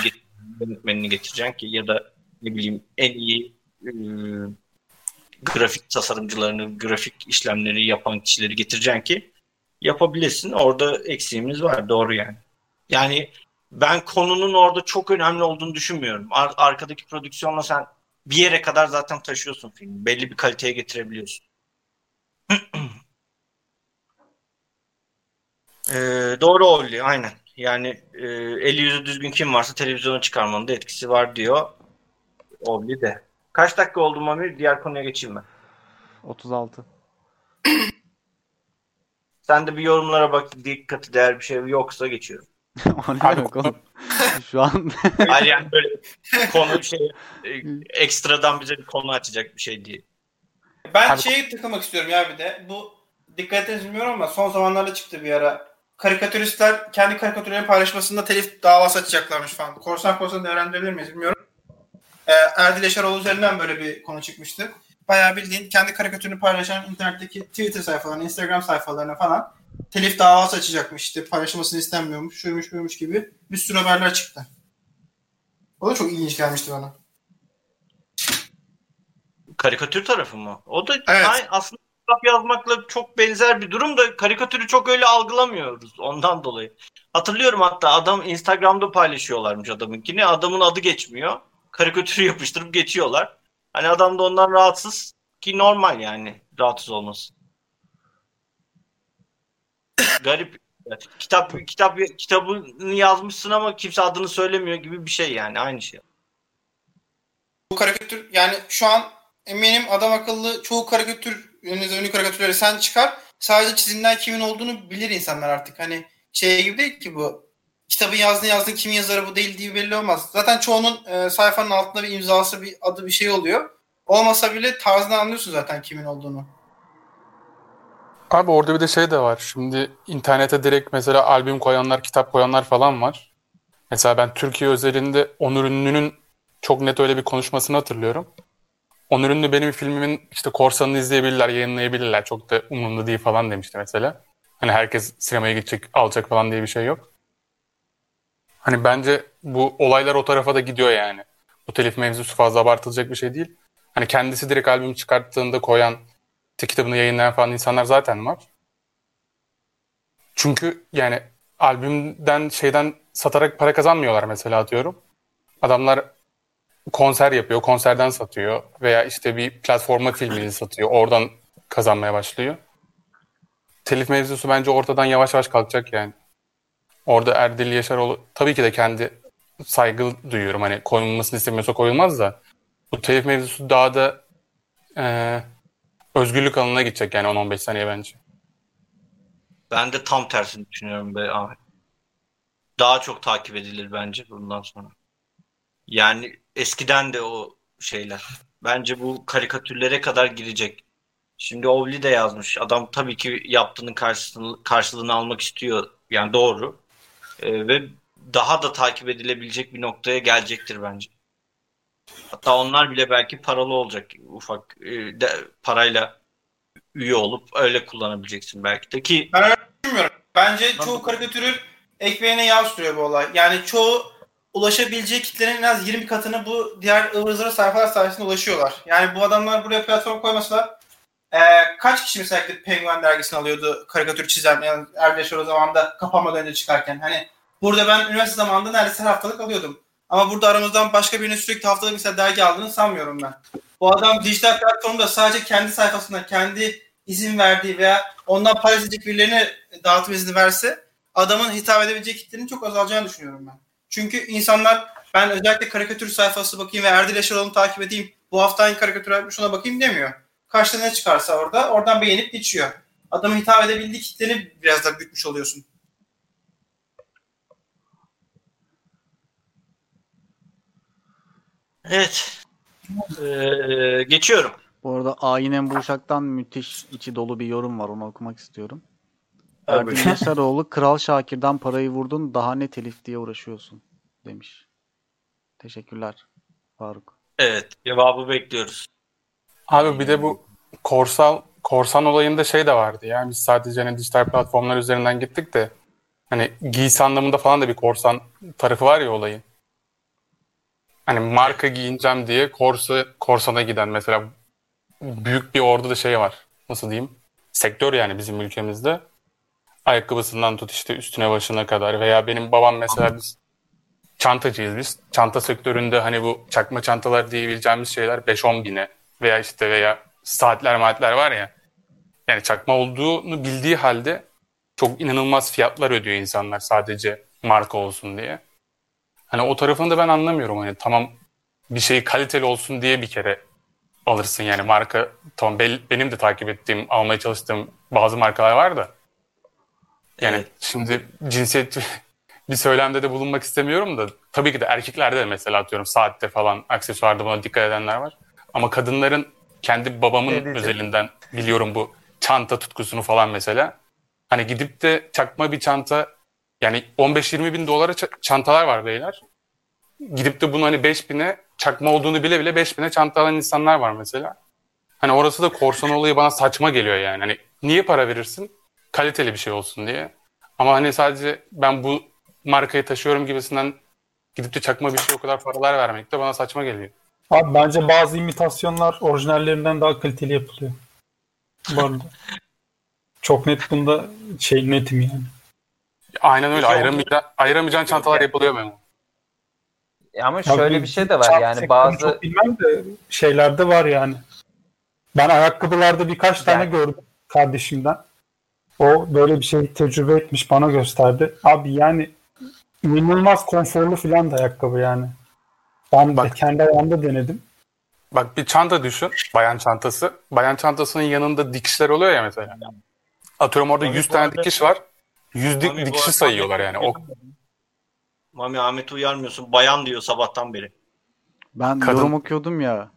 yönetmenini getireceksin ki ya da ne bileyim en iyi e, grafik tasarımcılarını, grafik işlemleri yapan kişileri getireceksin ki yapabilirsin. Orada eksiğimiz var. Doğru yani. Yani ben konunun orada çok önemli olduğunu düşünmüyorum. Ar- arkadaki prodüksiyonla sen bir yere kadar zaten taşıyorsun filmi. Belli bir kaliteye getirebiliyorsun. [CLEARS THROAT] ee, doğru Olli aynen. Yani e, eli yüzü düzgün kim varsa televizyona çıkarmanın da etkisi var diyor. Olli de. Kaç dakika oldu Mami? Diğer konuya geçeyim ben. 36. [CLEARS THROAT] Sen de bir yorumlara bak dikkati değer bir şey yoksa geçiyorum. o ne demek oğlum? [LAUGHS] Şu an [LAUGHS] Hayır yani böyle konu şey e, ekstradan bize bir konu açacak bir şey değil. Ben Abi- şeye takılmak istiyorum ya bir de. Bu dikkat bilmiyorum ama son zamanlarda çıktı bir ara. Karikatüristler kendi karikatürlerini paylaşmasında telif davası açacaklarmış falan. Korsan korsan değerlendirebilir miyiz bilmiyorum. Ee, Erdil Yaşaroğlu üzerinden böyle bir konu çıkmıştı. Bayağı bildiğin kendi karikatürünü paylaşan internetteki Twitter sayfalarına, Instagram sayfalarına falan telif davası açacakmış işte paylaşılmasını istenmiyormuş, şuymuş buymuş gibi bir sürü haberler çıktı. O da çok ilginç gelmişti bana. Karikatür tarafı mı? O da Evet. aynı- aslında kitap yazmakla çok benzer bir durum da karikatürü çok öyle algılamıyoruz ondan dolayı. Hatırlıyorum hatta adam Instagram'da paylaşıyorlarmış adamınkini. Adamın adı geçmiyor. Karikatürü [LAUGHS] yapıştırıp geçiyorlar. Hani adam da ondan rahatsız ki normal yani rahatsız olması. Garip. Kitap kitap kitabını yazmışsın ama kimse adını söylemiyor gibi bir şey yani aynı şey. Bu karikatür yani şu an eminim adam akıllı çoğu karikatür önünüze ünlü karikatürleri sen çıkar. Sadece çizimden kimin olduğunu bilir insanlar artık. Hani şey gibi değil ki bu. Kitabın yazdığını yazdığın kimin yazarı bu değil diye belli olmaz. Zaten çoğunun e, sayfanın altında bir imzası bir adı bir şey oluyor. Olmasa bile tarzından anlıyorsun zaten kimin olduğunu. Abi orada bir de şey de var. Şimdi internete direkt mesela albüm koyanlar, kitap koyanlar falan var. Mesela ben Türkiye özelinde Onur Ünlü'nün çok net öyle bir konuşmasını hatırlıyorum. Onur Ünlü benim filmimin işte korsanını izleyebilirler, yayınlayabilirler. Çok da umurumda değil falan demişti mesela. Hani herkes sinemaya gidecek, alacak falan diye bir şey yok. Hani bence bu olaylar o tarafa da gidiyor yani. Bu telif mevzusu fazla abartılacak bir şey değil. Hani kendisi direkt albüm çıkarttığında koyan, kitabını yayınlayan falan insanlar zaten var. Çünkü yani albümden şeyden satarak para kazanmıyorlar mesela atıyorum. Adamlar konser yapıyor, konserden satıyor veya işte bir platforma filmini satıyor, oradan kazanmaya başlıyor. Telif mevzusu bence ortadan yavaş yavaş kalkacak yani. Orada Erdil Yaşaroğlu tabii ki de kendi saygı duyuyorum. Hani koyulmasını istemiyorsa koyulmaz da bu telif mevzusu daha da eee, özgürlük alanına gidecek yani 10-15 saniye bence. Ben de tam tersini düşünüyorum be Ahmet. Daha çok takip edilir bence bundan sonra. Yani eskiden de o şeyler. Bence bu karikatürlere kadar girecek. Şimdi Ovli de yazmış. Adam tabii ki yaptığının karşılığını, karşılığını almak istiyor. Yani doğru. Ee, ve daha da takip edilebilecek bir noktaya gelecektir bence. Hatta onlar bile belki paralı olacak. Ufak e, de, parayla üye olup öyle kullanabileceksin belki de ki Bilmiyorum. Bence çoğu karikatürün ekmeğine yağ sürüyor bu olay. Yani çoğu ulaşabileceği kitlenin en az 20 katını bu diğer ıvır zıvır sayfalar sayesinde ulaşıyorlar. Yani bu adamlar buraya platform koymasalar e, kaç kişi mesela gidip Penguin dergisini alıyordu karikatür çizen yani Erdeş o zamanında kapanmadan önce çıkarken. Hani burada ben üniversite zamanında neredeyse her haftalık alıyordum. Ama burada aramızdan başka birinin sürekli haftalık mesela dergi aldığını sanmıyorum ben. Bu adam dijital platformda sadece kendi sayfasında kendi izin verdiği veya ondan paylaşacak birilerine dağıtım izni verse adamın hitap edebileceği kitlenin çok azalacağını düşünüyorum ben. Çünkü insanlar ben özellikle karikatür sayfası bakayım ve Erdil Yaşaroğlu'nu takip edeyim. Bu hafta hangi karikatür yapmış ona bakayım demiyor. Karşına ne çıkarsa orada oradan beğenip geçiyor. Adamın hitap edebildiği kitleni biraz da büyütmüş oluyorsun. evet Ee, geçiyorum. Bu arada Aynen Burşak'tan müthiş içi dolu bir yorum var. Onu okumak istiyorum. Erdin Yaşaroğlu Kral Şakir'den parayı vurdun daha ne telif diye uğraşıyorsun demiş. Teşekkürler Faruk. Evet cevabı bekliyoruz. Abi bir de bu korsal korsan olayında şey de vardı ya. Biz sadece hani dijital platformlar üzerinden gittik de hani giysi anlamında falan da bir korsan tarafı var ya olayın. Hani marka giyineceğim diye korsa korsana giden mesela büyük bir orada da şey var. Nasıl diyeyim? Sektör yani bizim ülkemizde. Ayakkabısından tut işte üstüne başına kadar veya benim babam mesela biz çantacıyız biz. Çanta sektöründe hani bu çakma çantalar diyebileceğimiz şeyler 5-10 bine veya işte veya saatler maatler var ya. Yani çakma olduğunu bildiği halde çok inanılmaz fiyatlar ödüyor insanlar sadece marka olsun diye. Hani o tarafını da ben anlamıyorum. Hani tamam bir şey kaliteli olsun diye bir kere alırsın yani marka. Tamam benim de takip ettiğim, almaya çalıştığım bazı markalar var da. Yani Evet. şimdi cinsiyet [LAUGHS] bir söylemde de bulunmak istemiyorum da tabii ki de erkeklerde de mesela atıyorum saatte falan aksesuarda buna dikkat edenler var. Ama kadınların kendi babamın Ne diyeceğim? özelinden biliyorum bu çanta tutkusunu falan mesela. Hani gidip de çakma bir çanta yani 15-20 bin dolara ça- çantalar var beyler. Gidip de bunu hani 5 bine çakma olduğunu bile bile 5 bine çanta alan insanlar var mesela. Hani orası da korsan olayı bana saçma geliyor yani. Hani niye para verirsin? Kaliteli bir şey olsun diye. Ama hani sadece ben bu markayı taşıyorum gibisinden gidip de çakma bir şey o kadar paralar vermek de bana saçma geliyor. Abi bence bazı imitasyonlar orijinallerinden daha kaliteli yapılıyor. Bu arada. [LAUGHS] Çok net bunda şey netim yani. Aynen öyle. Peki, Ayıramayacağın, ayıramayacağın çantalar yapılıyor benim. Ama şöyle Abi, bir şey de var yani bazı Çok bilmem de şeylerde var yani. Ben ayakkabılarda birkaç tane Yani- gördüm kardeşimden. O böyle bir şey tecrübe etmiş bana gösterdi. Abi yani inanılmaz konforlu filan da ayakkabı yani. Ben de Bak. kendi ayağımda denedim. Bak bir çanta düşün. Bayan çantası. Bayan çantasının yanında dikişler oluyor ya mesela. Atıyorum orada Mami 100 bu tane arada- dikiş var. 100 dik- Mami, dikişi sayıyorlar yani. O Mami Ahmet'i uyarmıyorsun. Bayan diyor sabahtan beri. Ben Kadın- yorum okuyordum ya.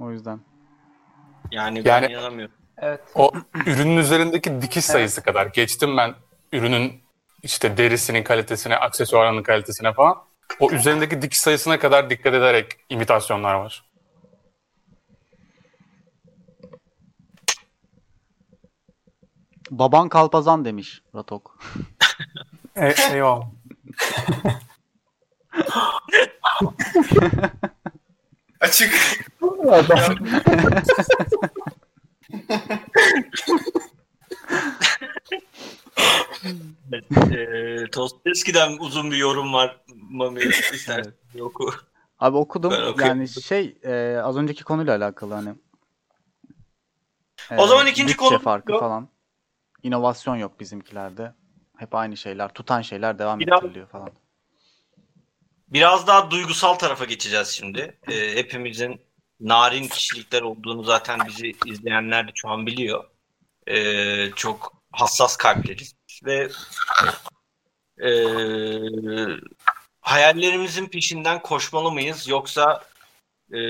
O yüzden. Yani ben Yani- inanamıyorum. Evet O ürünün üzerindeki dikiş sayısı kadar. Geçtim ben ürünün işte derisinin kalitesine, aksesuarının kalitesine falan. O üzerindeki dikiş sayısına kadar dikkat ederek imitasyonlar var. Baban kalpazan demiş Ratok. E, eyvallah. Açık. [LAUGHS] Adam, Ee, Tosteski'den uzun bir yorum var. Mami istersen oku. Abi okudum. Yani şey e, az önceki konuyla alakalı hani. O zaman ikinci bütçe konu- farkı falan. İnovasyon yok bizimkilerde. Hep aynı şeyler. Tutan şeyler devam Biraz- ettiriliyor falan. Biraz daha duygusal tarafa geçeceğiz şimdi. Ee, hepimizin narin kişilikler olduğunu zaten bizi izleyenler de şu an biliyor. Ee, çok hassas kalpleriz ve e, hayallerimizin peşinden koşmalı mıyız yoksa e,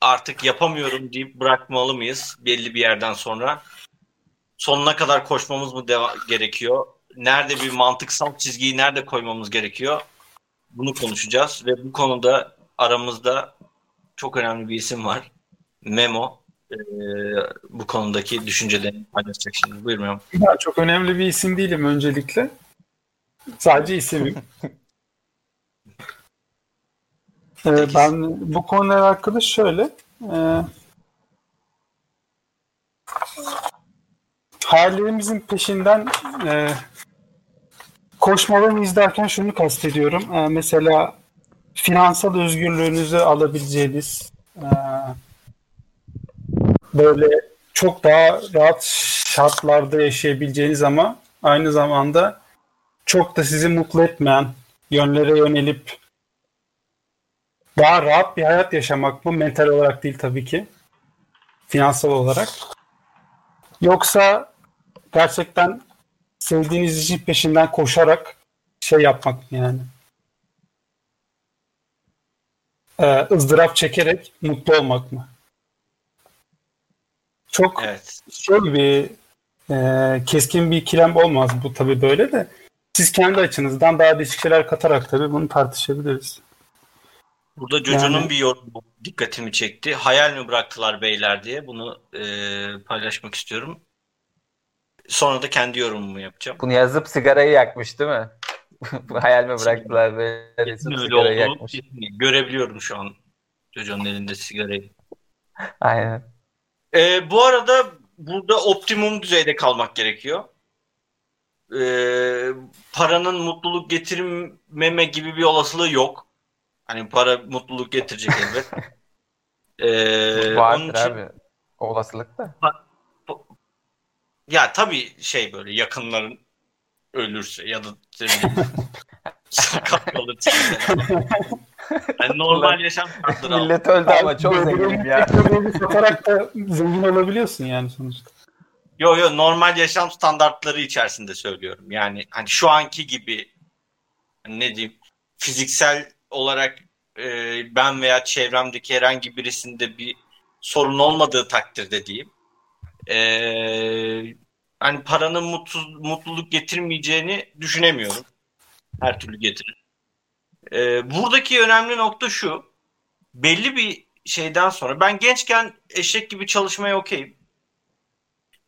artık yapamıyorum deyip bırakmalı mıyız belli bir yerden sonra? Sonuna kadar koşmamız mı gerekiyor? Nerede bir mantıksal çizgiyi nerede koymamız gerekiyor? Bunu konuşacağız ve bu konuda aramızda çok önemli bir isim var. Memo. e, bu konudaki düşüncelerini paylaşacak şimdi. Buyurun. Ben çok önemli bir isim değilim öncelikle. Sadece isimim. [LAUGHS] ee, ben bu konular hakkında şöyle e, hayallerimizin peşinden e, koşmalarını izlerken şunu kastediyorum. E, mesela finansal özgürlüğünüzü alabileceğiniz e, böyle çok daha rahat şartlarda yaşayabileceğiniz ama aynı zamanda çok da sizi mutlu etmeyen yönlere yönelip daha rahat bir hayat yaşamak mı? Mental olarak değil tabii ki. Finansal olarak. Yoksa gerçekten sevdiğiniz işin peşinden koşarak şey yapmak yani. Ee, ızdırap çekerek mutlu olmak mı? Çok Evet. şey bir e, keskin bir ikilem olmaz bu tabii böyle de. Siz kendi açınızdan daha değişik şeyler katarak tabii bunu tartışabiliriz. Burada Jojo'nun Yani- bir yorumu dikkatimi çekti. Hayal mi bıraktılar beyler diye bunu e, paylaşmak istiyorum. Sonra da kendi yorumumu yapacağım. Bunu yazıp sigarayı yakmış değil mi? [LAUGHS] Hayal mi bıraktılar böyle Kesin öyle yakmış. kesin görebiliyorum şu an Jojo'nun elinde sigarayı. Aynen. E, bu arada burada optimum düzeyde kalmak gerekiyor. E, paranın mutluluk getirmeme gibi bir olasılığı yok. Hani para mutluluk getirecek [LAUGHS] elbet. E, onun Vardır için- abi. O olasılık da. Ya tabii şey böyle yakınların ölürse ya da sakat [LAUGHS] kalırsa. Yani normal yaşam şartları altında. Millet öldü ama çok zenginim bir ya. satarak da zengin olabiliyorsun yani sonuçta. Yo yo normal yaşam standartları içerisinde söylüyorum. Yani hani şu anki gibi hani ne diyeyim fiziksel olarak e, ben veya çevremdeki herhangi birisinde bir sorun olmadığı takdirde diyeyim. E, hani paranın mutsuz, mutluluk getirmeyeceğini düşünemiyorum. Her türlü getirir. E, buradaki önemli nokta şu. Belli bir şeyden sonra ben gençken eşek gibi çalışmaya okeyim.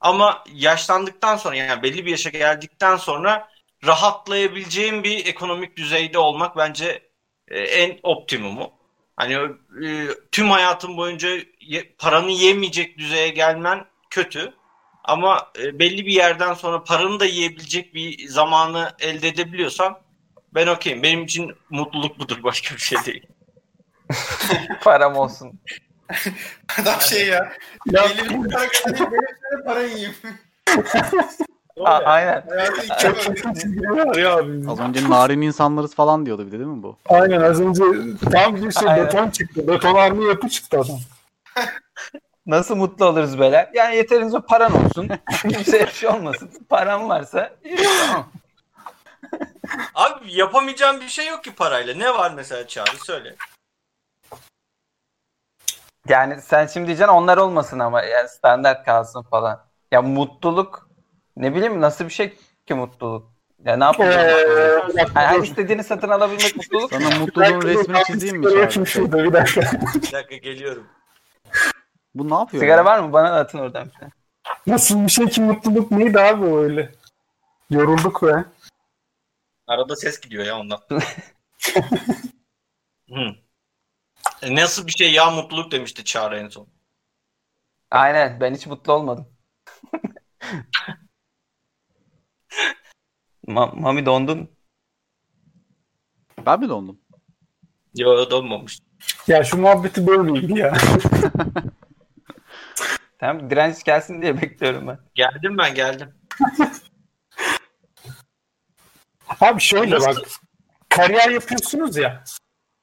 Ama yaşlandıktan sonra yani belli bir yaşa geldikten sonra rahatlayabileceğim bir ekonomik düzeyde olmak bence e, en optimumu. Hani e, tüm hayatın boyunca paranı yemeyecek düzeye gelmen kötü. Ama e, belli bir yerden sonra paranı da yiyebilecek bir zamanı elde edebiliyorsan ben okeyim. Benim için mutluluk budur başka bir şey değil. [LAUGHS] Param olsun. [LAUGHS] Adam şey ya. Ya, Belli bir para kazanayım, benim para yiyeyim. [LAUGHS] A- aynen. Çok ya abi. Az önce narin insanlarız falan diyordu bir de değil mi bu? Aynen az önce tam bir şey beton çıktı. Betonarme yapı çıktı adam. Nasıl mutlu oluruz böyle? Yani yeterince paran olsun. [LAUGHS] Kimseye bir şey olmasın. Paran varsa tamam. [LAUGHS] Abi yapamayacağım bir şey yok ki parayla. Ne var mesela Çağrı söyle. Yani sen şimdi diyeceksin onlar olmasın ama yani standart kalsın falan. Ya mutluluk ne bileyim nasıl bir şey ki mutluluk? Ya ne Ee, dakika, Yani her istediğini satın alabilmek mutluluk mu? Sana mutluluğun resmini çizeyim mi bir dakika. Bir dakika geliyorum. Bu ne yapıyor? Sigara ya? var mı? Bana da atın oradan. bir tane. Nasıl bir şey ki mutluluk neydi abi o öyle? Yorulduk be. Arada ses gidiyor ya ondan. [LAUGHS] Hı. E, nasıl bir şey ya mutluluk demişti Çağrı en son. Aynen ben hiç mutlu olmadım. [LAUGHS] Ma- Mami dondun. Ben mi dondum? Yo donmamış. Ya şu muhabbeti bölmeyin ya. [LAUGHS] Tamam direnç gelsin diye bekliyorum ben. Geldim ben geldim. Abi şöyle Nasıl? bak. Kariyer yapıyorsunuz ya.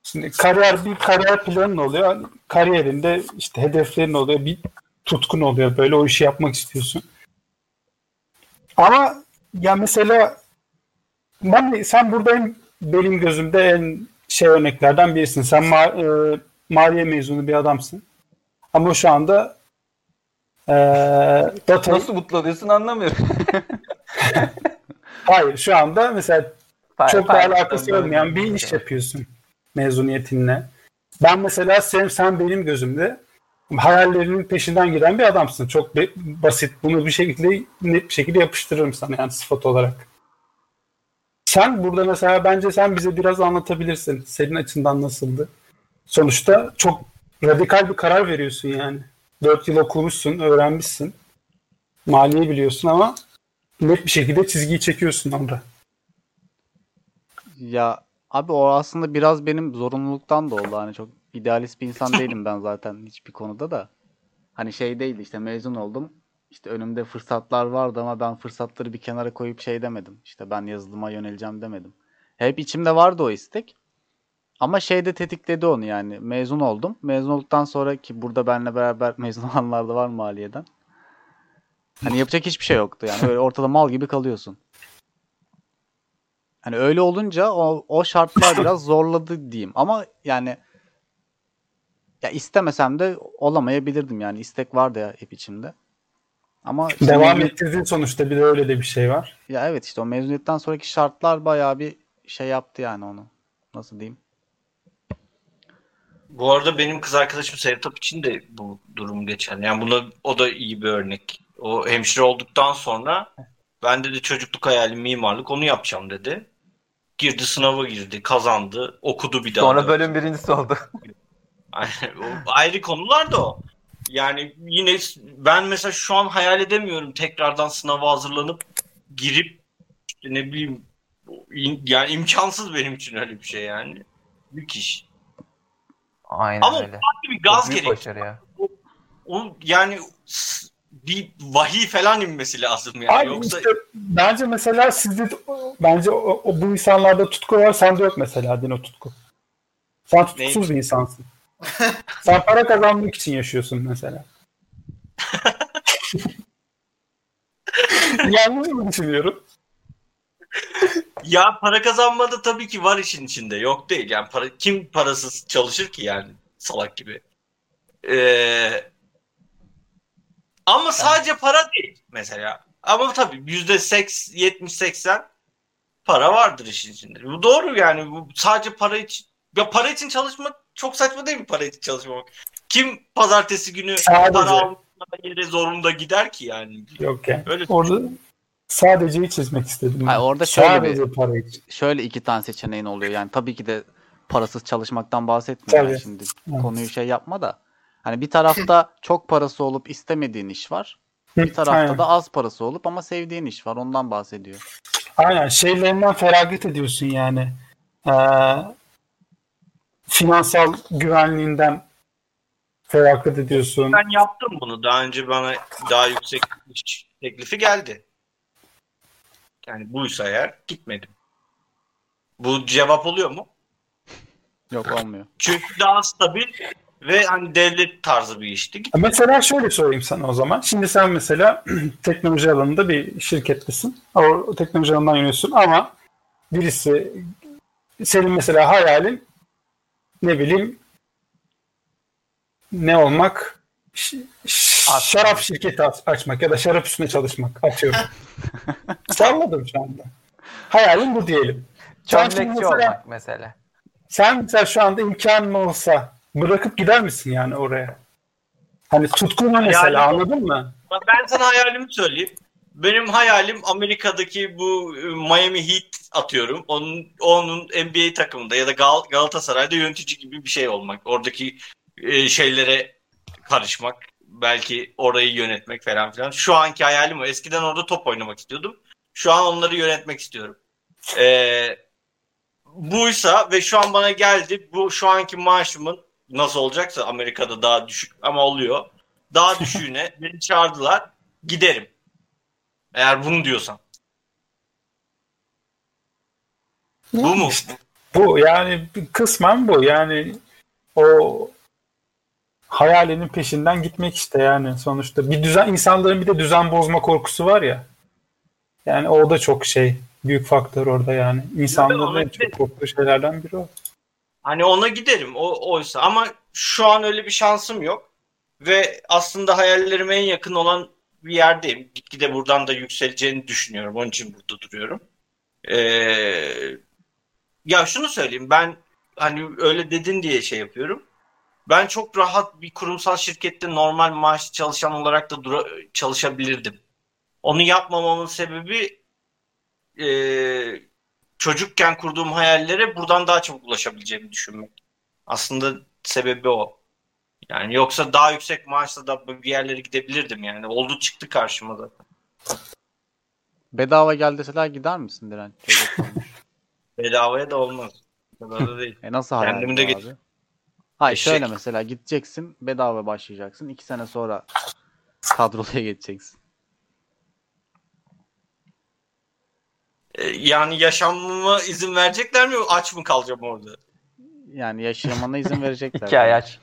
Şimdi kariyer bir kariyer planın oluyor. Kariyerinde işte hedeflerin oluyor. Bir tutkun oluyor. Böyle o işi yapmak istiyorsun. Ama ya mesela ben, sen burada en, benim gözümde en şey örneklerden birisin. Sen ma- e, maliye mezunu bir adamsın. Ama şu anda e, data Nasıl mutlu oluyorsun anlamıyorum. [LAUGHS] hayır şu anda mesela çok da Pay- alakası pay- olmayan bir iş yapıyorsun mezuniyetinle. Ben mesela sen, sen benim gözümde hayallerinin peşinden giden bir adamsın. Çok be- basit. Bunu bir şekilde net bir şekilde yapıştırırım sana yani sıfat olarak. Sen burada mesela bence sen bize biraz anlatabilirsin. Senin açından nasıldı? Sonuçta çok radikal bir karar veriyorsun yani. 4 yıl okumuşsun, öğrenmişsin. Maliye biliyorsun ama net bir şekilde çizgiyi çekiyorsun orada. Ya abi o aslında biraz benim zorunluluktan da oldu. Hani çok idealist bir insan değilim ben zaten hiçbir konuda da. Hani şey değildi işte mezun oldum. İşte önümde fırsatlar vardı ama ben fırsatları bir kenara koyup şey demedim. İşte ben yazılıma yöneleceğim demedim. Hep içimde vardı o istek. Ama şey de tetikledi onu yani. Mezun oldum. Mezun olduktan sonra ki burada benimle beraber [LAUGHS] mezun olanlar da var maliyeden. Hani yapacak hiçbir şey yoktu yani. Böyle ortada mal gibi kalıyorsun. Hani öyle olunca o, o şartlar [LAUGHS] biraz zorladı diyeyim. Ama yani ya istemesem de olamayabilirdim yani. istek vardı ya hep içimde. Ama işte Devam mezun- ettirdiğin sonuçta bir de öyle de bir şey var. ya evet işte o mezuniyetten sonraki şartlar bayağı bir şey yaptı yani onu. Nasıl diyeyim? Bu arada benim kız arkadaşım Sevtap için de bu durum geçerli. Yani buna o da iyi bir örnek. O hemşire olduktan sonra ben dedi çocukluk hayalim mimarlık onu yapacağım dedi. Girdi sınava girdi, kazandı, okudu bir daha. Sonra bölüm birincisi oldu. [LAUGHS] Ayrı konular da o. Yani yine ben mesela şu an hayal edemiyorum tekrardan sınava hazırlanıp girip işte ne bileyim yani imkansız benim için öyle bir şey yani. Büyük iş. Aynen Ama öyle. farklı bir gaz Çok büyük gerek. başarı ya. O yani bir vahiy falan inmesi lazım yani. Abi Yoksa işte bence mesela sizde bence o, o- bu insanlarda tutku var sende yok mesela Dino tutku. Sen tutkusuz bir insansın. Sen para kazanmak için yaşıyorsun mesela. [LAUGHS] Yanlış mı düşünüyorum? Ya para kazanmada tabii ki var işin içinde. Yok değil. Yani para kim parasız çalışır ki yani salak gibi. Ee, ama sadece para değil mesela. Ama tabii yüzde seks, 70-80 para vardır işin içinde. Bu doğru yani. Bu sadece para için ya para için çalışmak çok saçma değil mi para için çalışmak? Kim pazartesi günü Sadece. para almak yere zorunda gider ki yani? Yok yani. Öyle Orada sadeceyi çizmek istedim. Hayır, orada şöyle Sadece para için. Şöyle iki tane seçeneğin oluyor. Yani tabii ki de parasız çalışmaktan bahsetmiyorum. Tabii. Şimdi Evet. konuyu şey yapma da. Hani bir tarafta [LAUGHS] çok parası olup istemediğin iş var. Bir tarafta Aynen. da az parası olup ama sevdiğin iş var. Ondan bahsediyor. Aynen şeylerinden feragat ediyorsun yani. Ee, finansal güvenliğinden feragat ediyorsun. Ben yaptım bunu. Daha önce bana daha yüksek iş teklifi geldi. Yani buysa eğer gitmedim. Bu cevap oluyor mu? Yok olmuyor. Çünkü Daha stabil ve hani devlet tarzı bir işti. Git- Mesela şöyle sorayım sana o zaman. Şimdi sen mesela [CLEARS THROAT] teknoloji alanında bir şirkettesin. O teknoloji alanından yönetiyorsun ama birisi senin mesela hayalin ne bileyim ne olmak? Aslında. şarap şirketi aç- açmak ya da şarap üstüne çalışmak atıyorum. [LAUGHS] Salladım şu anda. Hayalin bu diyelim. Çömlekçi mesela- olmak mesela. Sen mesela şu anda imkanın olsa bırakıp gider misin yani oraya? Hani tutkunu mesela Yani- anladın mı? Ben sana hayalimi söyleyeyim. Benim hayalim Amerika'daki bu e, Miami Heat atıyorum. Onun onun NBA takımında ya da Gal- Galatasaray'da yönetici gibi bir şey olmak. Oradaki e, şeylere karışmak. Belki orayı yönetmek falan filan. Şu anki hayalim o. Eskiden orada top oynamak istiyordum. Şu an onları yönetmek istiyorum. Ee, buysa ve şu an bana geldi. Bu şu anki maaşımın nasıl olacaksa Amerika'da daha düşük ama oluyor. Daha [LAUGHS] düşüğüne beni çağırdılar. Giderim. Eğer bunu diyorsan. Bu mu? Bu yani kısmen bu yani o hayalinin peşinden gitmek işte yani sonuçta bir düzen insanların bir de düzen bozma korkusu var ya. Yani o da çok şey büyük faktör orada yani. İnsanların en çok korktuğu şeylerden biri o. Hani ona giderim. O oysa ama şu an öyle bir şansım yok. Ve aslında hayallerime en yakın olan bir yerdeyim. Gitgide buradan da yükseleceğini düşünüyorum. Onun için burada duruyorum. Ee, ya şunu söyleyeyim. Ben hani öyle dedin diye şey yapıyorum. Ben çok rahat bir kurumsal şirkette normal maaş çalışan olarak da dura- çalışabilirdim. Onu yapmamamın sebebi e, çocukken kurduğum hayallere buradan daha çabuk ulaşabileceğimi düşünmek. Aslında sebebi o. Yani yoksa daha yüksek maaşla da bir yerlere gidebilirdim yani. Oldu çıktı karşıma zaten. Bedava gel deseler gider misin [LAUGHS] olmuş. Bedavaya da olmaz. Da değil. E nasıl hayal Kendimi de abi? Hayır Eşek. şöyle mesela gideceksin bedava başlayacaksın. iki sene sonra kadroluya geçeceksin. E, Yani yaşamıma izin verecekler mi? Aç mı kalacağım orada? Yani yaşamana izin verecekler. İki ay aç.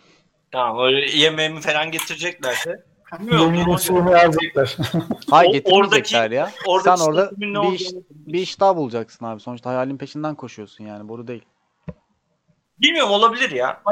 Tamam öyle yemeğimi falan getireceklerse. Bilmiyorum. Yemin ama usulünü verecekler. [LAUGHS] Hayır getirmeyecekler ya. oradaki Sen orada bir iş, bir iş daha bulacaksın abi. Sonuçta hayalin peşinden koşuyorsun yani. Boru değil. Bilmiyorum olabilir ya.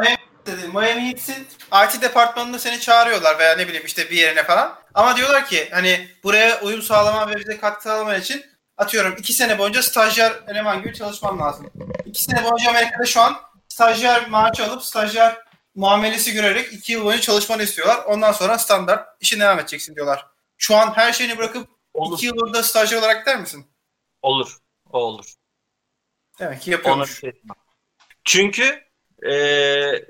Dedi. Miami Heat'in IT departmanında seni çağırıyorlar veya ne bileyim işte bir yerine falan. Ama diyorlar ki hani buraya uyum sağlaman ve bize katkı sağlaman için atıyorum iki sene boyunca stajyer eleman gibi çalışman lazım. İki sene boyunca Amerika'da şu an stajyer maaşı alıp stajyer muamelesi görerek iki yıl boyunca çalışmanı istiyorlar. Ondan sonra standart işine devam edeceksin diyorlar. Şu an her şeyini bırakıp Olur. iki yıl orada stajyer olarak der misin? Olur. O olur. Demek ki yapıyormuş. şey. Çünkü eee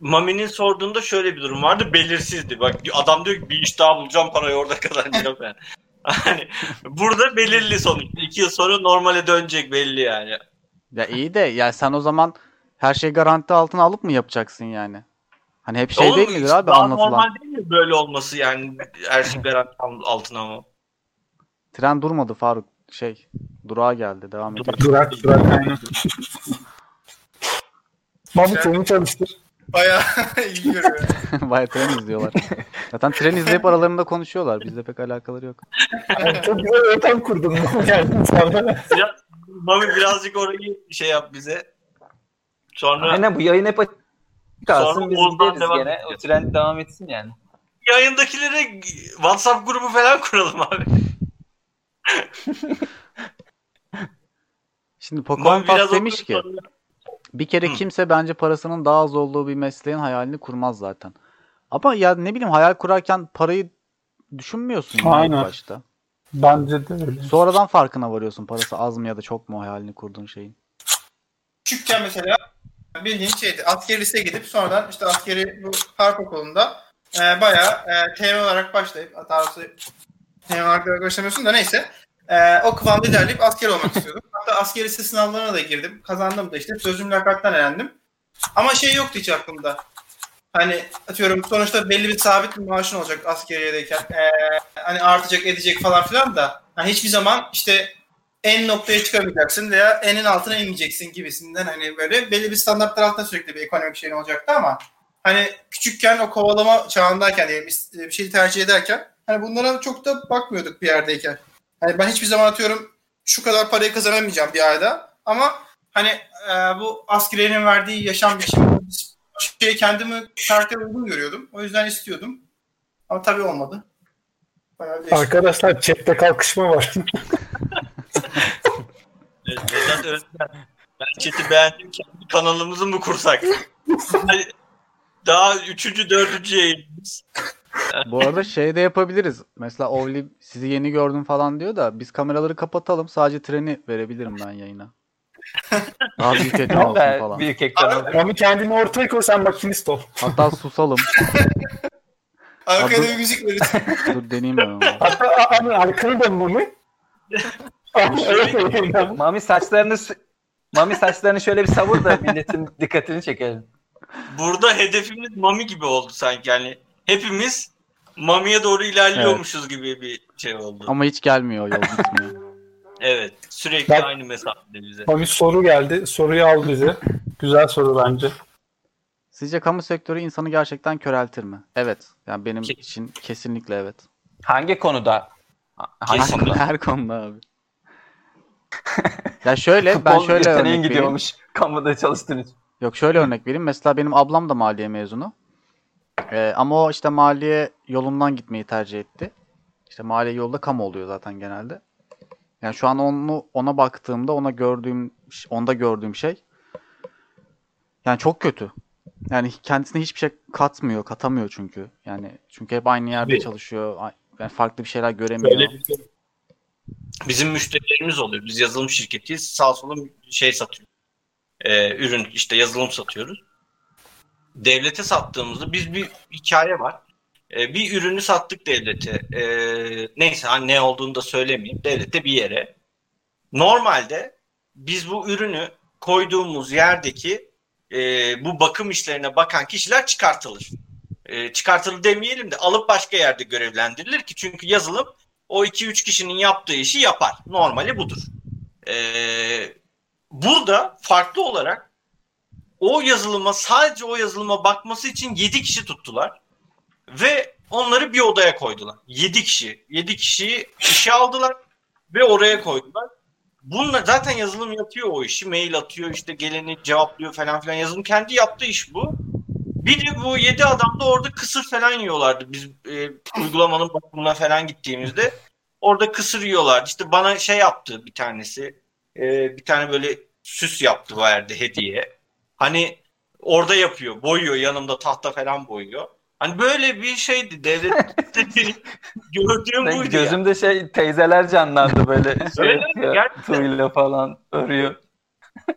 Mami'nin sorduğunda şöyle bir durum vardı. Belirsizdi. Bak adam diyor ki bir iş daha bulacağım parayı orada kazanacağım [LAUGHS] ben. Hani burada belirli sonuç. İki yıl sonra normale dönecek belli yani. Ya iyi de ya sen o zaman her şey garanti altına alıp mı yapacaksın yani? Hani hep şey Oğlum, değil midir abi daha anlatılan? normal değil mi böyle olması yani her şey garanti altına mı? Tren durmadı Faruk. Şey durağa geldi. Devam ediyor. Durak durak aynen. [LAUGHS] Mami seni çalıştır. Bayağı iyi görüyor. Baya tren izliyorlar. Zaten tren izleyip aralarında konuşuyorlar. Bizle pek alakaları yok. Yani çok güzel ortam kurdun [LAUGHS] yani. Biraz, Mami birazcık orayı şey yap bize. Sonra Aynen bu yayın hep açık kalsın Sonra biz gideriz gene. O trend devam etsin yani. yayındakilere WhatsApp grubu falan kuralım abi. Şimdi Pocahontas biraz demiş ki sonra- bir kere Hı. kimse bence parasının daha az olduğu bir mesleğin hayalini kurmaz zaten. Ama ya ne bileyim hayal kurarken parayı düşünmüyorsun ya ilk Aynen. başta. Bence de öyle. Sonradan farkına varıyorsun parası az mı ya da çok mu hayalini kurduğun şeyin. küçükken mesela bildiğin şeydi. Askeri liseye gidip sonradan işte askeri bu harp okulunda e, bayağı e, teğmen olarak başlayıp daha doğrusu teğmen olarak başlamıyorsun da neyse. E, o kıvamda ilerleyip asker olmak istiyordum. Hatta askeri lise sınavlarına da girdim. Kazandım da işte. Sözlü mülakattan elendim. Ama şey yoktu hiç aklımda. Hani atıyorum sonuçta belli bir sabit bir maaşın olacak askeriyedeyken. E, hani artacak edecek falan filan da. Hani hiçbir zaman işte en noktaya çıkamayacaksın veya enin altına inmeyeceksin gibisinden hani böyle belli bir standartlar altında sürekli bir ekonomik şeyin olacaktı ama hani küçükken o kovalama çağındayken diyelim bir şeyi tercih ederken hani bunlara çok da bakmıyorduk bir yerdeyken. Hani ben hiçbir zaman atıyorum şu kadar parayı kazanamayacağım bir ayda ama hani e, bu askeriyenin verdiği yaşam biçimi şeyi kendimi karaktere uygun görüyordum. O yüzden istiyordum. Ama tabii olmadı. Arkadaşlar chatte kalkışma var. [LAUGHS] Vedat Özden. Ben chat'i beğendim. Kendi kanalımızı mı kursak? [LAUGHS] Daha üçüncü, dördüncü yayınımız. Bu arada şey de yapabiliriz. Mesela Ovli sizi yeni gördüm falan diyor da biz kameraları kapatalım. Sadece treni verebilirim ben yayına. [LAUGHS] Daha büyük ekran olsun Ben falan. büyük ekran aldım. Mami kendini ortaya koy sen makinist ol. Hatta susalım. [LAUGHS] Arkada bir müzik verirsin. [LAUGHS] Dur deneyeyim ben onu. Hatta a- hani arkanı dön Mami. Mami saçlarını Mami saçlarını şöyle bir savur da milletin dikkatini çekelim. Burada hedefimiz Mami gibi oldu sanki. Yani hepimiz Mami'ye doğru ilerliyormuşuz gibi bir şey oldu. Ama hiç gelmiyor yol bitmiyor. [LAUGHS] Evet. Sürekli Ben- aynı mesafede bize. Mami soru geldi. Soruyu al bize. Güzel soru bence. Sizce kamu sektörü insanı gerçekten köreltir mi? Evet. Yani benim Ki- için kesinlikle evet. Hangi konuda? Hangi Kesin. konuda? Her konuda abi. [LAUGHS] ya şöyle ben şöyle örnek vereyim. gidiyormuş. Kamuda çalıştığın için. Yok şöyle örnek vereyim. Mesela benim ablam da maliye mezunu. Ee, ama o işte maliye yolundan gitmeyi tercih etti. İşte maliye yolda kamu oluyor zaten genelde. Yani şu an onu ona baktığımda ona gördüğüm onda gördüğüm şey yani çok kötü. Yani kendisine hiçbir şey katmıyor, katamıyor çünkü. Yani çünkü hep aynı yerde Tabii. çalışıyor. Yani farklı bir şeyler göremiyor. Böyle bir. Bizim müşterilerimiz oluyor. Biz yazılım şirketiyiz. Sağ solun şey satıyor. Ee, ürün işte yazılım satıyoruz. Devlete sattığımızda biz bir hikaye var. Ee, bir ürünü sattık devlete. Ee, neyse hani ne olduğunu da söylemeyeyim. Devlete bir yere. Normalde biz bu ürünü koyduğumuz yerdeki e, bu bakım işlerine bakan kişiler çıkartılır. E, çıkartılır demeyelim de alıp başka yerde görevlendirilir ki çünkü yazılım o 2-3 kişinin yaptığı işi yapar. Normali budur. Ee, burada farklı olarak o yazılıma sadece o yazılıma bakması için 7 kişi tuttular. Ve onları bir odaya koydular. 7 kişi. 7 kişiyi işe aldılar ve oraya koydular. Bununla zaten yazılım yapıyor o işi. Mail atıyor işte geleni cevaplıyor falan filan. Yazılım kendi yaptığı iş bu. Bir de bu 7 adam da orada kısır falan yiyorlardı. Biz e, uygulamanın bakımına falan gittiğimizde orada kısır yiyorlardı. İşte bana şey yaptı bir tanesi. E, bir tane böyle süs yaptı verdi hediye. Hani orada yapıyor. Boyuyor yanımda tahta falan boyuyor. Hani böyle bir şeydi. Devlet [LAUGHS] gördüğüm Benim buydu. ya. gözümde şey teyzeler canlandı böyle [LAUGHS] şey Öyle yapıyor, Gerçekten. falan örüyor.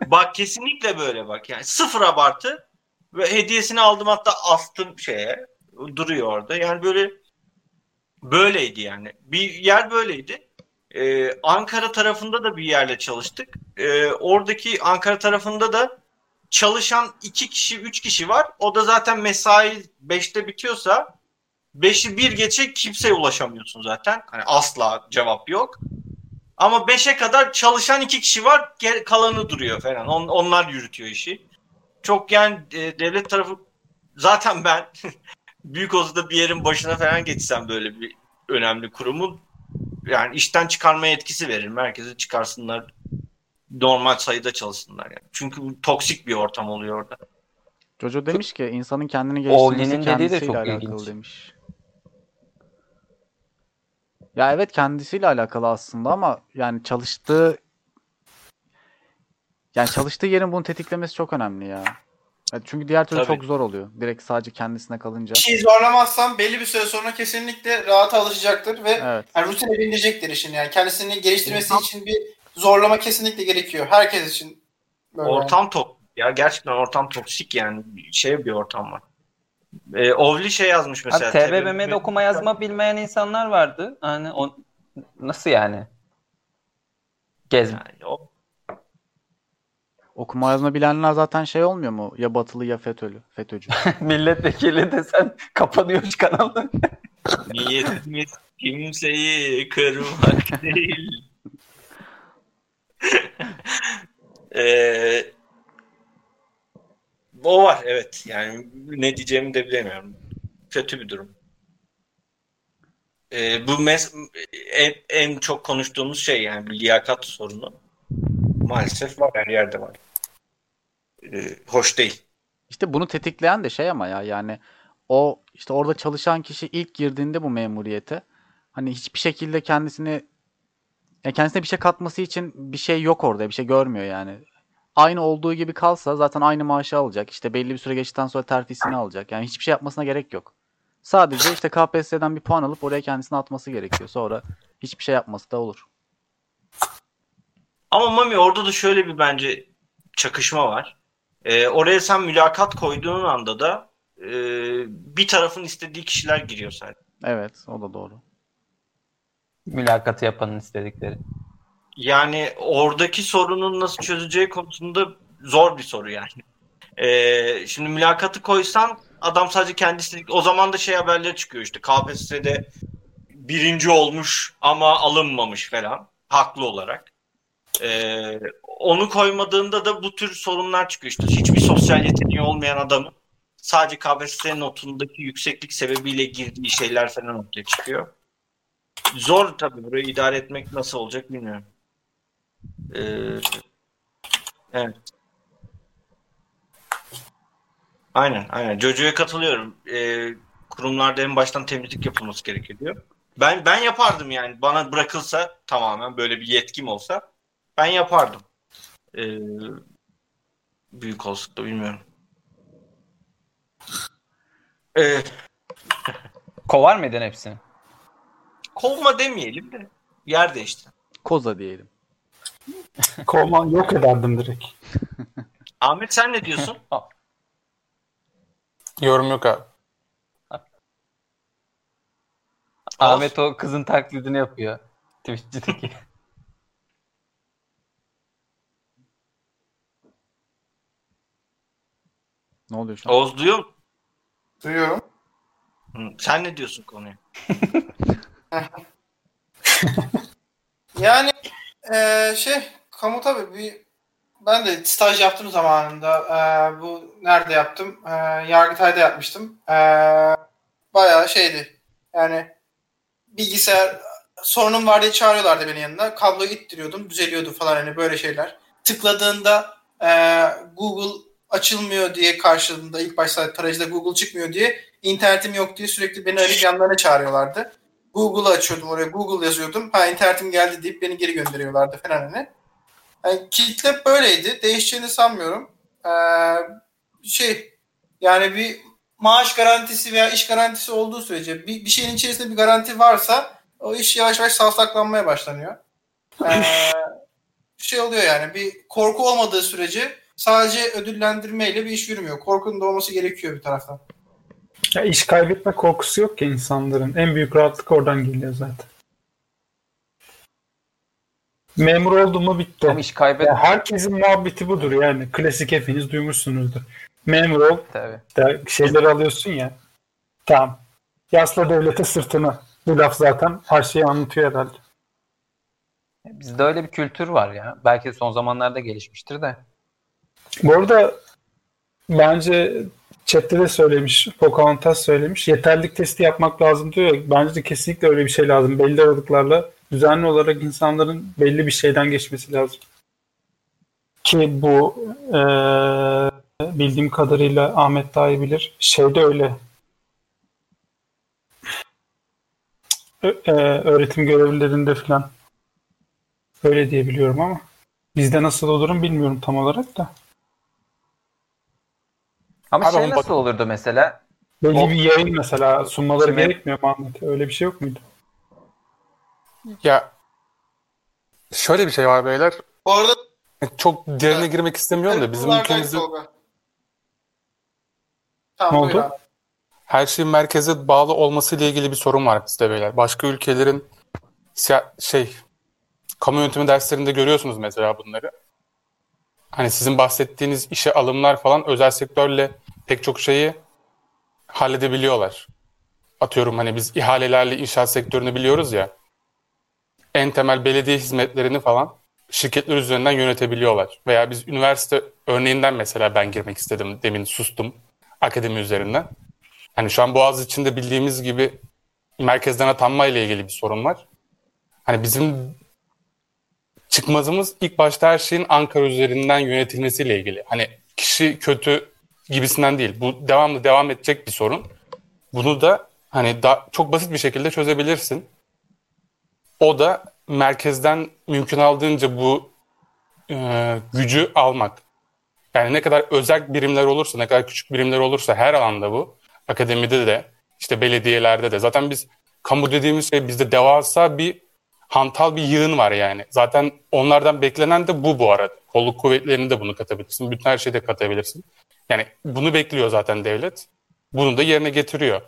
Bak kesinlikle böyle bak yani sıfır abartı ve hediyesini aldım hatta astım şeye duruyor orada yani böyle böyleydi yani bir yer böyleydi Ee, Ankara tarafında da bir yerle çalıştık Ee, oradaki Ankara tarafında da çalışan iki kişi üç kişi var o da zaten mesai 5'te bitiyorsa 5'i bir geçe kimseye ulaşamıyorsun zaten hani asla cevap yok ama 5'e kadar çalışan iki kişi var. Kalanı duruyor falan. On- onlar yürütüyor işi. Çok yani e, devlet tarafı zaten ben [LAUGHS] büyük olsa bir yerin başına falan geçsem böyle bir önemli kurumun yani işten çıkarma yetkisi veririm. Herkese çıkarsınlar. Normal sayıda çalışsınlar yani. Çünkü bu toksik bir ortam oluyor orada. Jojo demiş ki insanın kendini geliştirmesi dediği de kendisiyle çok alakalı ilginç. demiş. Ya evet kendisiyle alakalı aslında ama yani çalıştığı yani çalıştığı yerin bunu tetiklemesi çok önemli ya. Çünkü diğer türlü Tabii. çok zor oluyor. Direkt sadece kendisine kalınca. Bir şeyi zorlamazsan belli bir süre sonra kesinlikle rahata alışacaktır ve Evet. yani rutine bindirecektir işini. Yani kendisini geliştirmesi için bir zorlama kesinlikle gerekiyor. Herkes için. Böyle. Ortam tok. Ya gerçekten ortam toksik yani. Şey bir ortam var. E, Ovli şey yazmış mesela. Abi TBMM'de okuma yazma bilmeyen insanlar vardı. Hani o nasıl yani? Gez Yani o- Okuma yazma bilenler zaten şey olmuyor mu? Ya batılı ya FETÖ'lü. FETÖ'cü. [LAUGHS] milletvekili desen kapanıyor kanal. Niyetimiz kimseyi kırmak değil. [LAUGHS] [LAUGHS] Ee, o var evet. Yani ne diyeceğimi de bilemiyorum. Kötü bir durum. Ee, bu mes- en, en çok konuştuğumuz şey yani bir liyakat sorunu. Maalesef var her yerde var. Ee, hoş değil. İşte bunu tetikleyen de şey ama ya yani o işte orada çalışan kişi ilk girdiğinde bu memuriyete hani hiçbir şekilde kendisini ya kendisine bir şey katması için bir şey yok orada, bir şey görmüyor yani. Aynı olduğu gibi kalsa zaten aynı maaşı alacak. İşte belli bir süre geçtikten sonra terfisini alacak. Yani hiçbir şey yapmasına gerek yok. Sadece işte KPSS'den bir puan alıp oraya kendisini atması gerekiyor. Sonra hiçbir şey yapması da olur. Ama Mami orada da şöyle bir bence çakışma var. Ee, oraya sen mülakat koyduğun anda da e, bir tarafın istediği kişiler giriyor sadece. Evet, o da doğru. Mülakatı yapanın istedikleri. Yani oradaki sorunun nasıl çözeceği konusunda zor bir soru yani. Ee, şimdi mülakatı koysan adam sadece kendisi o zaman da şey haberleri çıkıyor işte KPSS'de birinci olmuş ama alınmamış falan haklı olarak. Ee, onu koymadığında da bu tür sorunlar çıkıyor işte hiçbir sosyal yeteneği olmayan adamın sadece KPSS notundaki yükseklik sebebiyle girdiği şeyler falan ortaya çıkıyor. Zor tabii burayı idare etmek nasıl olacak bilmiyorum. Ee, evet. Aynen, aynen. Jojo'ya katılıyorum. Ee, kurumlarda en baştan temizlik yapılması gerekiyor. Ben ben yapardım yani. Bana bırakılsa tamamen böyle bir yetkim olsa ben yapardım. Ee, büyük olsa da bilmiyorum. Ee, Kovar mıydın hepsini? Kovma demeyelim de yer değişti. Koza diyelim. Kovman yok ederdim direkt. [LAUGHS] Ahmet sen ne diyorsun? [LAUGHS] Yorum yok abi. Ahmet o kızın taklidini yapıyor. Twitch'teki. [LAUGHS] Ne oluyor şu an? Oğuz duyuyor musun? Duyuyorum. Hı, Sen ne diyorsun konuya? Yani eee, şey kamu tabii bir ben de staj yaptım zamanında. Eee, bu nerede yaptım? Eee, Yargıtay'da yapmıştım. Eee bayağı şeydi. Yani bilgisayar sorunum var diye çağırıyorlardı beni yanına. Kabloyu ittiriyordum. Düzeliyordu falan hani böyle şeyler. Tıkladığında eee, Google açılmıyor diye karşılığında ilk başta tarayıcıda Google çıkmıyor diye internetim yok diye sürekli beni arayıp yanlarına çağırıyorlardı. Google'ı açıyordum oraya. Google yazıyordum. Ha internetim geldi deyip beni geri gönderiyorlardı falan hani. Yani kitle böyleydi. Değişeceğini sanmıyorum. Ee, şey yani bir maaş garantisi veya iş garantisi olduğu sürece bir, bir şeyin içerisinde bir garanti varsa o iş yavaş yavaş savsaklanmaya başlanıyor. Ee, şey oluyor yani bir korku olmadığı sürece sadece ödüllendirmeyle bir iş yürümüyor. Korkunun da olması gerekiyor bir taraftan. Ya iş kaybetme korkusu yok ki insanların. En büyük rahatlık oradan geliyor zaten. Memur oldu mu bitti. Ama iş kaybet Ya herkesin muhabbeti budur yani. Klasik hepiniz duymuşsunuzdur. Memur ol, tabii. şeyleri alıyorsun ya. Tamam. Yasla devlete sırtını. Bu laf zaten her şeyi anlatıyor herhalde. Bizde öyle bir kültür var ya. Belki son zamanlarda gelişmiştir de. Bu arada bence chatte de söylemiş, Pocahontas söylemiş. Yeterlilik testi yapmak lazım diyor. Bence de kesinlikle öyle bir şey lazım. Belli aralıklarla düzenli olarak insanların belli bir şeyden geçmesi lazım. Ki bu eee, bildiğim kadarıyla Ahmet daha iyi bilir. Şeyde öyle. Ö- eee, öğretim görevlilerinde falan. Öyle diye biliyorum ama. Bizde nasıl olurum bilmiyorum tam olarak da. Ama Abi şey nasıl bak- olurdu mesela? Belli O- bir yayın mesela sunmaları Şimdi- gerekmiyor mu Ahmet? Öyle bir şey yok muydu? Ya şöyle bir şey var beyler. Bu arada Çok derine girmek istemiyorum da bizim ülkemizde. Tamam, Ne oldu? abi. her şeyin merkeze bağlı olması ile ilgili bir sorun var bizde beyler. Başka ülkelerin şey kamu yönetimi derslerinde görüyorsunuz mesela bunları. Hani sizin bahsettiğiniz işe alımlar falan özel sektörle pek çok şeyi halledebiliyorlar. Atıyorum hani biz ihalelerle inşaat sektörünü biliyoruz ya. En temel belediye hizmetlerini falan şirketler üzerinden yönetebiliyorlar. Veya biz üniversite örneğinden mesela ben girmek istedim. Demin sustum akademi üzerinden. Hani şu an Boğaziçi'nde bildiğimiz gibi merkezden atanma ile ilgili bir sorun var. Hani bizim çıkmazımız ilk başta her şeyin Ankara üzerinden yönetilmesiyle ilgili. Hani kişi kötü gibisinden değil. Bu devamlı devam edecek bir sorun. Bunu da hani da çok basit bir şekilde çözebilirsin. O da merkezden mümkün aldığınca bu e, gücü almak. Yani ne kadar özel birimler olursa, ne kadar küçük birimler olursa her alanda bu. Akademide de, işte belediyelerde de. Zaten biz kamu dediğimiz şey bizde devasa bir hantal bir yığın var yani. Zaten onlardan beklenen de bu bu arada. Kolluk kuvvetlerini de bunu katabilirsin. Bütün her şeyi de katabilirsin. Yani bunu bekliyor zaten devlet. Bunu da yerine getiriyor.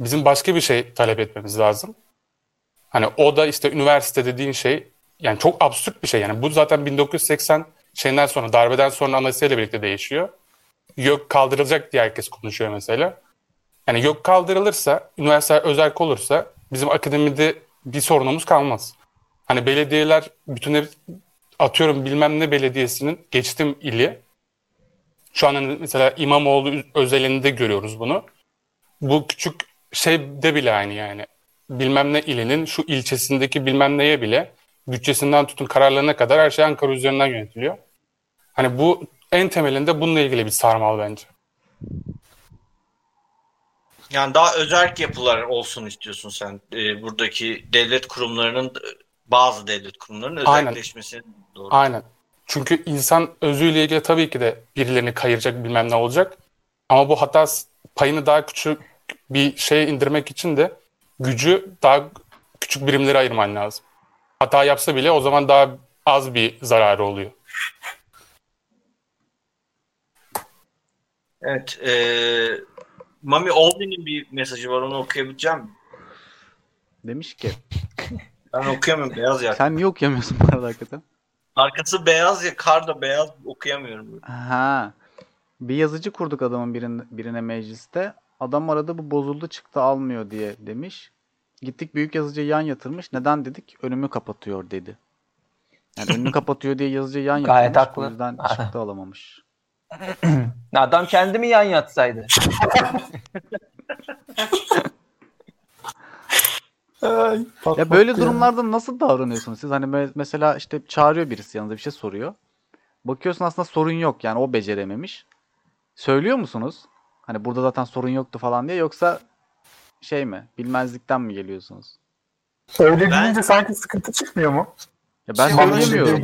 Bizim başka bir şey talep etmemiz lazım. Hani o da işte üniversite dediğin şey yani çok absürt bir şey. Yani bu zaten 1980 şeyden sonra darbeden sonra anayasayla birlikte değişiyor. Yok kaldırılacak diye herkes konuşuyor mesela. Yani yok kaldırılırsa, üniversite özel olursa bizim akademide bir sorunumuz kalmaz. Hani belediyeler bütün hep atıyorum bilmem ne belediyesinin geçtim ili. Şu an hani mesela İmamoğlu özelinde görüyoruz bunu. Bu küçük şeyde bile aynı yani. Bilmem ne ilinin şu ilçesindeki bilmem neye bile bütçesinden tutun kararlarına kadar her şey Ankara üzerinden yönetiliyor. Hani bu en temelinde bununla ilgili bir sarmal bence. Yani daha özerk yapılar olsun istiyorsun sen. Ee, buradaki devlet kurumlarının bazı devlet kurumlarının Aynen. özelleşmesine doğru. Aynen. Çünkü insan özüyle ilgili tabii ki de birilerini kayıracak bilmem ne olacak. Ama bu hata s- payını daha küçük bir şeye indirmek için de gücü daha küçük birimlere ayırman lazım. Hata yapsa bile o zaman daha az bir zararı oluyor. Evet. E, Mami Oldin'in bir mesajı var onu okuyabileceğim mi? Demiş ki Ben okuyamıyorum beyaz ya. sen niye okuyamıyorsun bu arada hakikaten? Arkası beyaz ya kar da beyaz okuyamıyorum. Ha. Bir yazıcı kurduk adamın birine, birine mecliste. Adam aradı bu bozuldu çıktı almıyor diye demiş. Gittik büyük yazıcıyı yan yatırmış. Neden dedik? Önümü kapatıyor dedi. Yani önünü [LAUGHS] kapatıyor diye yazıcıyı yan yatırmış. Gayet haklı. O yüzden çıktı alamamış. [CLEARS THROAT] Adam kendi mi yan yatsaydı? [LAUGHS] Ay, pat Ya pat böyle ya. durumlarda nasıl davranıyorsunuz siz? Hani me- mesela işte çağırıyor birisi yanınıza bir şey soruyor. Bakıyorsun aslında sorun yok yani o becerememiş. Söylüyor musunuz? Hani burada zaten sorun yoktu falan diye yoksa şey mi? Bilmezlikten mi geliyorsunuz? Öyle Ben- deyince sanki sıkıntı çıkmıyor mu? Ya ben oluyor, söyleyemiyorum.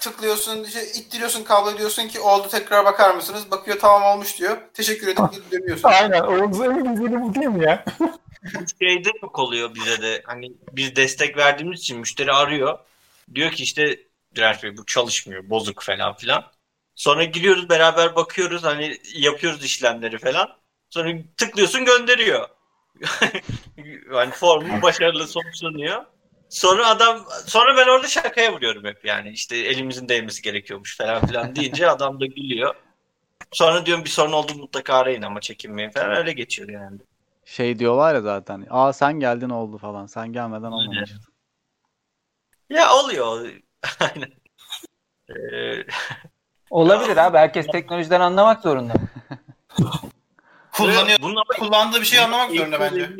tıklıyorsun, işte ittiriyorsun kabloyu diyorsun ki oldu tekrar bakar mısınız? Bakıyor tamam olmuş diyor. Teşekkür edip geri dönüyorsun. Aynen. Oğuz en güzeli bu değil mi ya? Şeyde çok oluyor bize de. Hani biz destek verdiğimiz için müşteri arıyor. Diyor ki işte Direnç Bey bu çalışmıyor. Bozuk falan filan. Sonra giriyoruz beraber bakıyoruz hani yapıyoruz işlemleri falan. Sonra tıklıyorsun gönderiyor. [LAUGHS] hani formu başarılı sonuçlanıyor. Sonra adam sonra ben orada şakaya vuruyorum hep yani işte elimizin değmesi gerekiyormuş falan filan deyince adam da gülüyor. Sonra diyorum bir sorun oldu mutlaka arayın ama çekinmeyin falan öyle geçiyor yani. Şey diyorlar ya zaten. Aa sen geldin oldu falan. Sen gelmeden olmamıştı. Ya oluyor. [LAUGHS] Aynen. Ee, Olabilir abi. Herkes teknolojiden anlamak zorunda. [LAUGHS] Kullanıyor. bunun ama Kullandığı bir şeyi anlamak zorunda bence.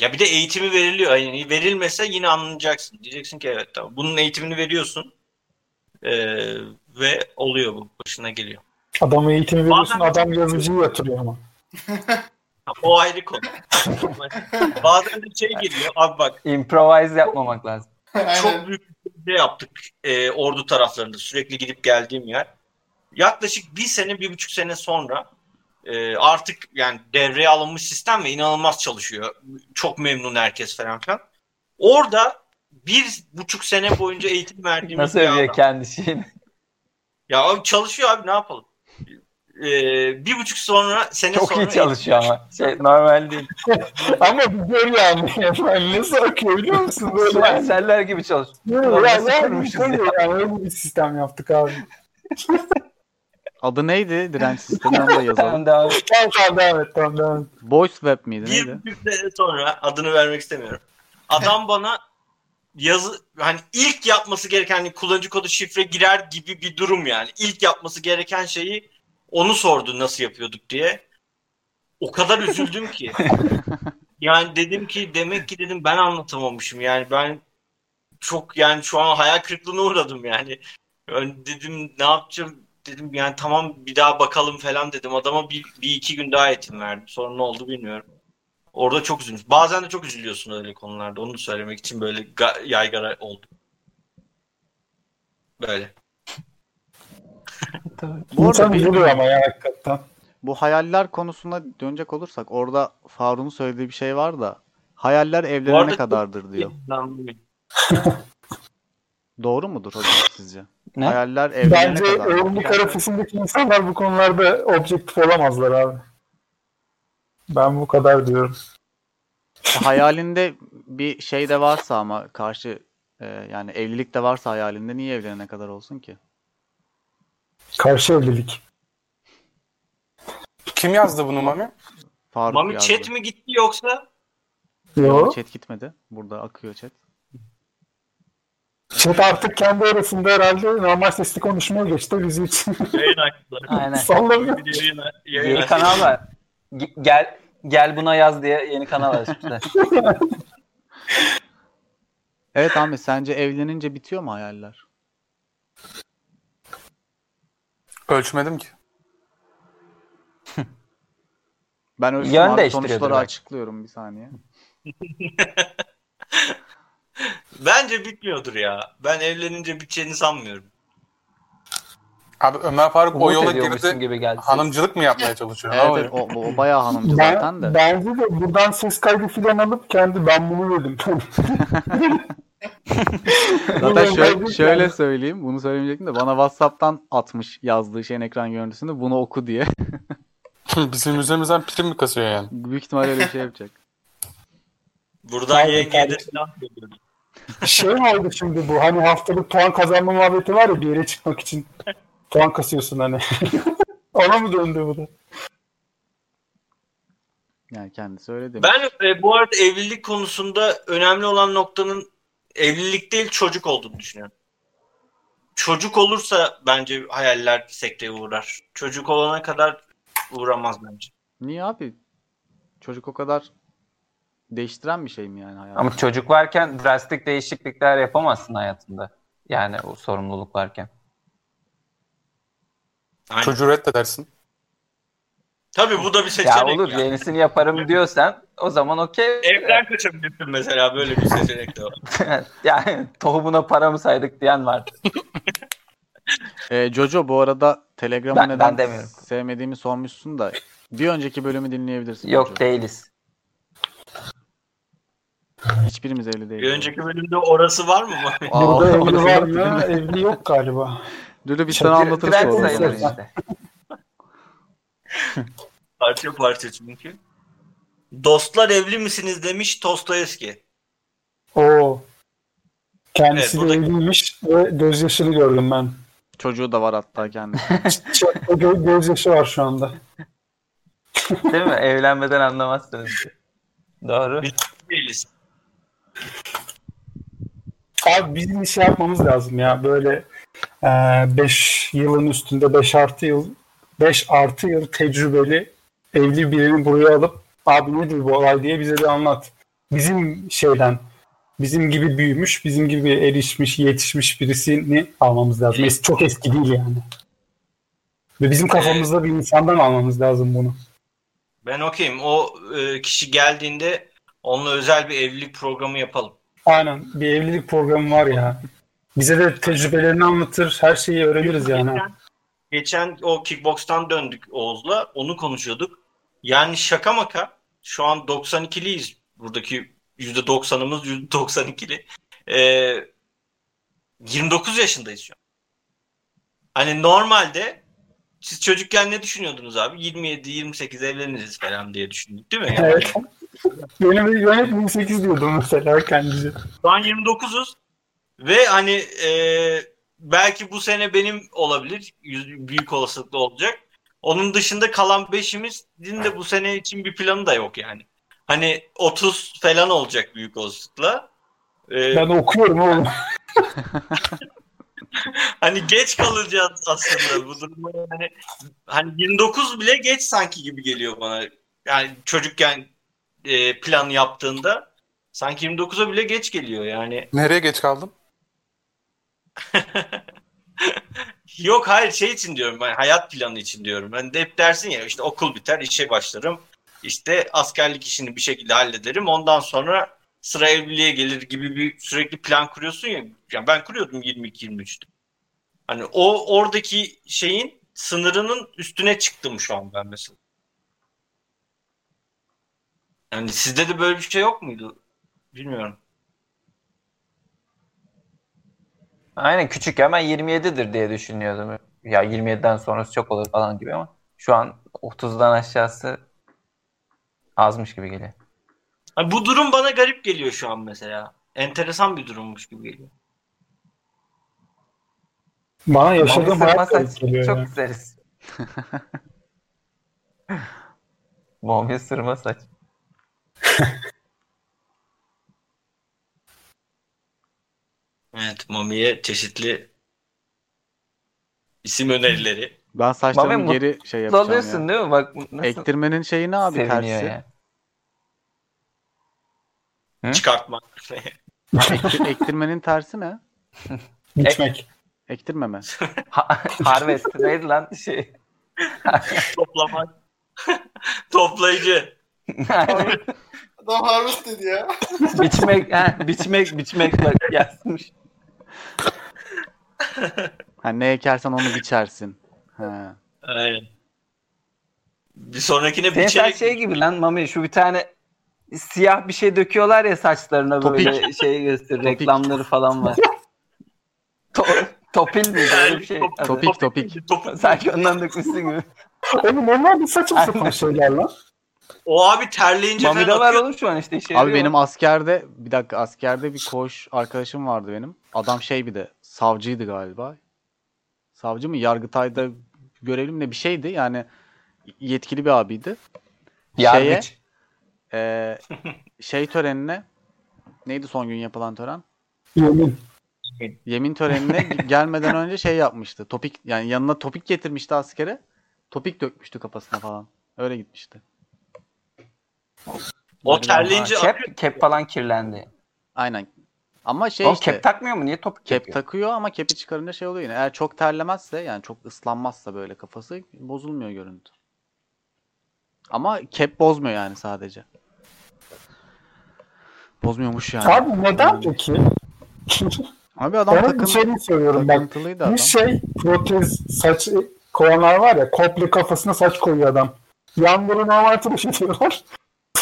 Ya bir de eğitimi veriliyor. Yani verilmese yine anlayacaksın. Diyeceksin ki evet tamam. Bunun eğitimini veriyorsun. Ee, ve oluyor bu. Başına geliyor. Adamı eğitimi veriyorsun, Bazen- adam yazıcıyı yatırıyor ama. [LAUGHS] O ayrı konu. [LAUGHS] Bazen de şey geliyor. Abi bak Improvise yapmamak lazım. [LAUGHS] Çok büyük bir şey yaptık e, ordu taraflarında sürekli gidip geldiğim yer. Yaklaşık bir sene, bir buçuk sene sonra e, artık yani devreye alınmış sistem ve inanılmaz çalışıyor. Çok memnun herkes falan filan. Orada bir buçuk sene boyunca eğitim verdiğimiz Nasıl bir övüyor kendi şeyini? Ya abi çalışıyor abi ne yapalım? E, bir buçuk sonra sene Çok sonra iyi çalışıyor ama. [LAUGHS] Şey normal değil. [LAUGHS] ama bu böyle yani. Yani nasıl akıyor biliyor musun? Böyle yani. Süperseller gibi çalışıyor. Yani, yani, kurmuşuz böyle ya? yani öyle bir sistem yaptık abi. [LAUGHS] Adı neydi? Direnç sistemi onu da yazalım. Tamam devam. Tamam tamam devam et tamam devam et. Voice Web miydi? Bir Neydi? buçuk sene sonra adını vermek istemiyorum. Adam bana yazı hani ilk yapması gereken hani kullanıcı kodu şifre girer gibi bir durum yani. İlk yapması gereken şeyi onu sordu nasıl yapıyorduk diye. O kadar üzüldüm ki. [LAUGHS] Yani dedim ki demek ki dedim ben anlatamamışım yani ben çok yani şu an hayal kırıklığına uğradım yani. Yani dedim ne yapacağım dedim yani tamam bir daha bakalım falan dedim. Adama bir, bir iki gün daha eğitim verdim. Sonra ne oldu bilmiyorum. Orada çok üzülmüş. Bazen de çok üzülüyorsun öyle konularda. Onu söylemek için böyle ga- yaygara oldu. Böyle. [LAUGHS] Bu arada bir- ama ya hakikaten. Bu hayaller konusuna dönecek olursak orada Faruk'un söylediği bir şey var da hayaller evlenene kadardır diyor. [LAUGHS] [LAUGHS] Doğru mudur hocam sizce? Ne? Hayaller evlenene Bence kadar. evlilik arifesindeki insanlar bu konularda objektif olamazlar abi. Ben bu kadar diyorum. Hayalinde bir şey de varsa ama karşı e, yani evlilik de varsa hayalinde niye evlenene kadar olsun ki? Karşı evlilik. Kim yazdı bunu Mami? Faruk Mami yazdı. chat mi gitti yoksa? Yo. Chat gitmedi. Burada akıyor chat. Chat artık kendi arasında herhalde normal sesli konuşmaya geçti bizim için. Yayın açtılar. Aynen. Sallamıyor. Yayın, yayın Yeni kanal var. G- Gel gel buna yaz diye yeni kanal açmışlar. Evet Ahmet sence evlenince bitiyor mu hayaller? Ölçmedim ki. [LAUGHS] Ben ölçtüm Yön abi, sonuçları belki. açıklıyorum bir saniye. [LAUGHS] Bence bitmiyordur ya. Ben evlenince biteceğini sanmıyorum. Abi Ömer Faruk o Umut yola ediyormuşsun girdi. gibi geldi. Hanımcılık mı yapmaya çalışıyor? Evet, evet o, o bayağı hanımcı Ben, zaten de. bence de buradan ses kaydı filan alıp kendi ben bunu dedim. [LAUGHS] [LAUGHS] Zaten şöyle, şöyle söyleyeyim. Bunu söylemeyecektim de bana WhatsApp'tan atmış yazdığı şeyin ekran görüntüsünde bunu oku diye. [LAUGHS] Bizim üzerimizden prim mi kasıyor yani? Büyük ihtimalle öyle bir şey yapacak. [LAUGHS] Buradan Tabii, yengeye de tabii. selam söylüyorum. şey mi oldu şimdi bu hani haftalık puan kazanma muhabbeti var ya bir yere çıkmak için puan kasıyorsun hani. Ona mı döndü bu da? Yani kendisi öyle demiş. Ben e, bu arada evlilik konusunda önemli olan noktanın evlilik değil çocuk olduğunu düşünüyorum. Çocuk olursa bence hayaller sekteye uğrar. Çocuk olana kadar uğramaz bence. Niye abi? Çocuk o kadar değiştiren bir şey mi yani hayatı? Ama çocuk varken drastik değişiklikler yapamazsın hayatında. Yani o sorumluluk varken. Aynen. Çocuğu reddedersin. Tabii bu da bir Ya seçenek. olur ya. yenisini yaparım diyorsan o zaman okey. Evden kaçabilirsin mesela böyle bir seçenek de var. [LAUGHS] yani tohumuna para mı saydık diyen var. Ee, [LAUGHS] Jojo bu arada Telegram'ı Ben- neden ben demiyorum. sevmediğimi sormuşsun da bir önceki bölümü dinleyebilirsin. Yok Jojo. değiliz. Hiçbirimiz evli değiliz. Bir önceki bölümde orası var mı? Burada [LAUGHS] evli var yok değil mı? Evli yok galiba. Biz Çok- sana anlatırız Trend sonra. işte. [LAUGHS] parça parça çünkü. Dostlar evli misiniz demiş Dostoyevski. Oo. Kendisi Evet, de evliymiş ve gözyaşını gördüm ben. Çocuğu da var hatta kendisi. [LAUGHS] Çok gö- gözyaşı var şu anda. Değil mi? Evlenmeden anlamazsınız. Doğru. Değiliz. Abi bizim bir şey yapmamız lazım ya. Böyle 5 yılın üstünde 5 artı yıl 5 artı yıl tecrübeli evli birini buraya alıp abi nedir bu olay diye bize de anlat. Bizim şeyden bizim gibi büyümüş, bizim gibi erişmiş, yetişmiş birisini almamız lazım. Es- çok eski değil yani. Ve bizim kafamızda bir insandan almamız lazım bunu. Ben okeyim. O e, kişi geldiğinde onunla özel bir evlilik programı yapalım. Aynen bir evlilik programı var ya. Bize de tecrübelerini anlatır, her şeyi öğreniriz yani. Geçen, o kickbox'tan döndük Oğuz'la. Onu konuşuyorduk. Yani şaka maka şu an 92'liyiz. Buradaki %90'ımız %92'li. Ee, 29 yaşındayız şu an. Hani normalde siz çocukken ne düşünüyordunuz abi? 27-28 evleniriz falan diye düşündük değil mi? Yani [LAUGHS] Evet. Benim benim hep 28 diyordum mesela kendisi. Şu an 29'uz ve hani e, belki bu sene benim olabilir. Büyük olasılıkla olacak. Onun dışında kalan 5'imizin de bu sene için bir planı da yok yani. Hani 30 falan olacak büyük olasılıkla. E, Ben okuyorum oğlum. [LAUGHS] hani geç kalacağız aslında bu duruma. Yani, hani 29 bile geç sanki gibi geliyor bana. Yani çocukken e, plan yaptığında sanki 29'a bile geç geliyor yani. Nereye geç kaldın? [LAUGHS] Yok hayır şey için diyorum ben hayat planı için diyorum. Ben de hep dersin ya işte okul biter işe başlarım. İşte askerlik işini bir şekilde hallederim. Ondan sonra sıra evliliğe gelir gibi bir sürekli plan kuruyorsun ya. Yani ben kuruyordum 22-23'te. Hani o oradaki şeyin sınırının üstüne çıktım şu an ben mesela. Yani sizde de böyle bir şey yok muydu? Bilmiyorum. Aynen küçükken ben 27'dir diye düşünüyordum. Ya 27'den sonrası çok olur falan gibi ama şu an 30'dan aşağısı azmış gibi geliyor. Hani bu durum bana garip geliyor şu an mesela. Enteresan bir durummuş gibi geliyor. Bana yaşadığım hayat garip saç geliyor çok ya. güzeliz. [LAUGHS] Mommy sırma saç. [LAUGHS] Evet, Mami'ye çeşitli isim önerileri. Ben saçlarımı Mami, geri şey yapacağım oluyorsun ya. değil mi? Bak nasıl Ektirmenin şeyi ne abi seviniyor tersi? ya. Hı? Çıkartma. Ektir- ektirmenin tersi ne? [LAUGHS] Gitmek. Ektirmeme. Ha- Harvest neydi lan şey? Toplamak. [LAUGHS] Toplayıcı. Adam harvest dedi ya. biçmek, ha, biçmek, biçmek yazmış. Hani ne ekersen onu biçersin. He. Aynen. Bir sonrakine Senin saç biçerek şey gibi lan Mami şu bir tane siyah bir şey döküyorlar ya saçlarına Topik. böyle şey göster Topik. reklamları falan var. To- topil miydi öyle bir şey? Top-? Topik topik. Top- Sanki ondan dökmüşsün gibi. Oğlum onlar bir saçma sapan şeyler lan. O abi terleyince Mami'de falan var oğlum şu an işte işe Abi yarıyor. benim askerde bir dakika askerde bir koğuş arkadaşım vardı benim. Adam şey bir de savcıydı galiba. Savcı mı? Yargıtay'da görevli mi ne bir şeydi. Yani yetkili bir abiydi. Şeye, Yargıç. e, şey törenine neydi son gün yapılan tören? Yemin. Yemin törenine gelmeden önce şey yapmıştı. Topik yani yanına topik getirmişti askere. Topik dökmüştü kafasına falan. Öyle gitmişti. O terleyince akıyor. Kep, kep falan kirlendi. Aynen. Ama şey o işte kep takmıyor mu? Niye topuk kep takıyor? takıyor ama kepi çıkarınca şey oluyor yine. Eğer çok terlemezse yani çok ıslanmazsa böyle kafası bozulmuyor görüntü. Ama kep bozmuyor yani sadece. Bozmuyormuş yani. Abi neden peki? Abi adam Ben bir takın, şey soruyorum bak. takıntılıydı adam. Bir şey protez saç koyanlar var ya komple kafasına saç koyuyor adam. Yanları normal tıraş ediyorlar.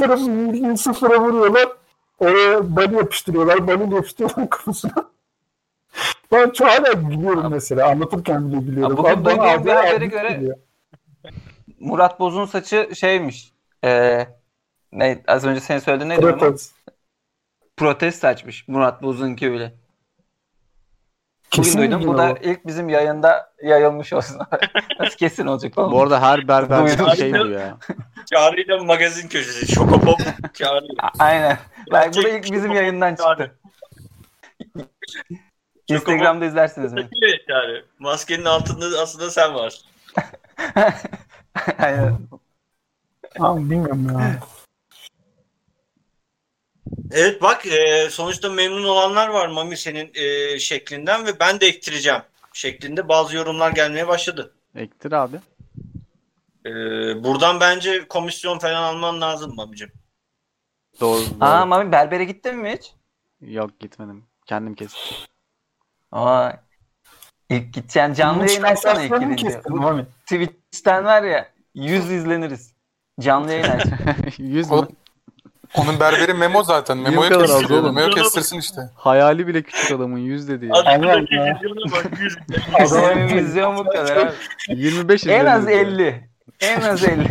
Bildiğin sıfıra vuruyorlar. Oraya bali yapıştırıyorlar. Bali yapıştırıyorlar kafasına. Ben çok hala biliyorum mesela. Anlatırken bile biliyorum. Abi bugün Abi duyduğum bir habere göre-. Murat Boz'un saçı şeymiş. Ee, ne, az önce sen söyledin onun? Protez. Protez saçmış. Murat Boz'unki öyle. Bugün Kesin duydum. Bu da ilk bizim yayında yayılmış olsun. [LAUGHS] Nasıl kesin olacak oğlum? Bu arada her berber bir şey diyor ya. [LAUGHS] Çağrı'yla magazin köşesi. Şokopop Çağrı. Aynen. Bak bu da ilk bizim yayından çıktı. Instagram'da izlersiniz mi? Evet Çağrı. Maskenin altında aslında sen varsın. [LAUGHS] Aynen. Abi bilmiyorum ya. Evet bak e, sonuçta memnun olanlar var Mami senin e, şeklinden ve ben de ektireceğim şeklinde bazı yorumlar gelmeye başladı. Ektir abi. E, buradan bence komisyon falan alman lazım Mami'cim. Doğru. doğru. Aa Mami berbere gittin mi hiç? Yok gitmedim. Kendim kestim. Aa, ilk gideceğin canlı yayın açsana ilk gidince. Twitch'ten var ya 100 izleniriz. Canlı yayın [LAUGHS] aç. 100 mü? Onun berberi Memo zaten. Memo'ya kadar az kestiriyor. oğlum? Memo'ya kestirsin işte. Hayali bile küçük adamın 100 dedi ya. Adamdaki ya. vizyona bak, yüz- Senin vizyon bu kadar abi. 25 En az izleniriz ya. 50. En az 50.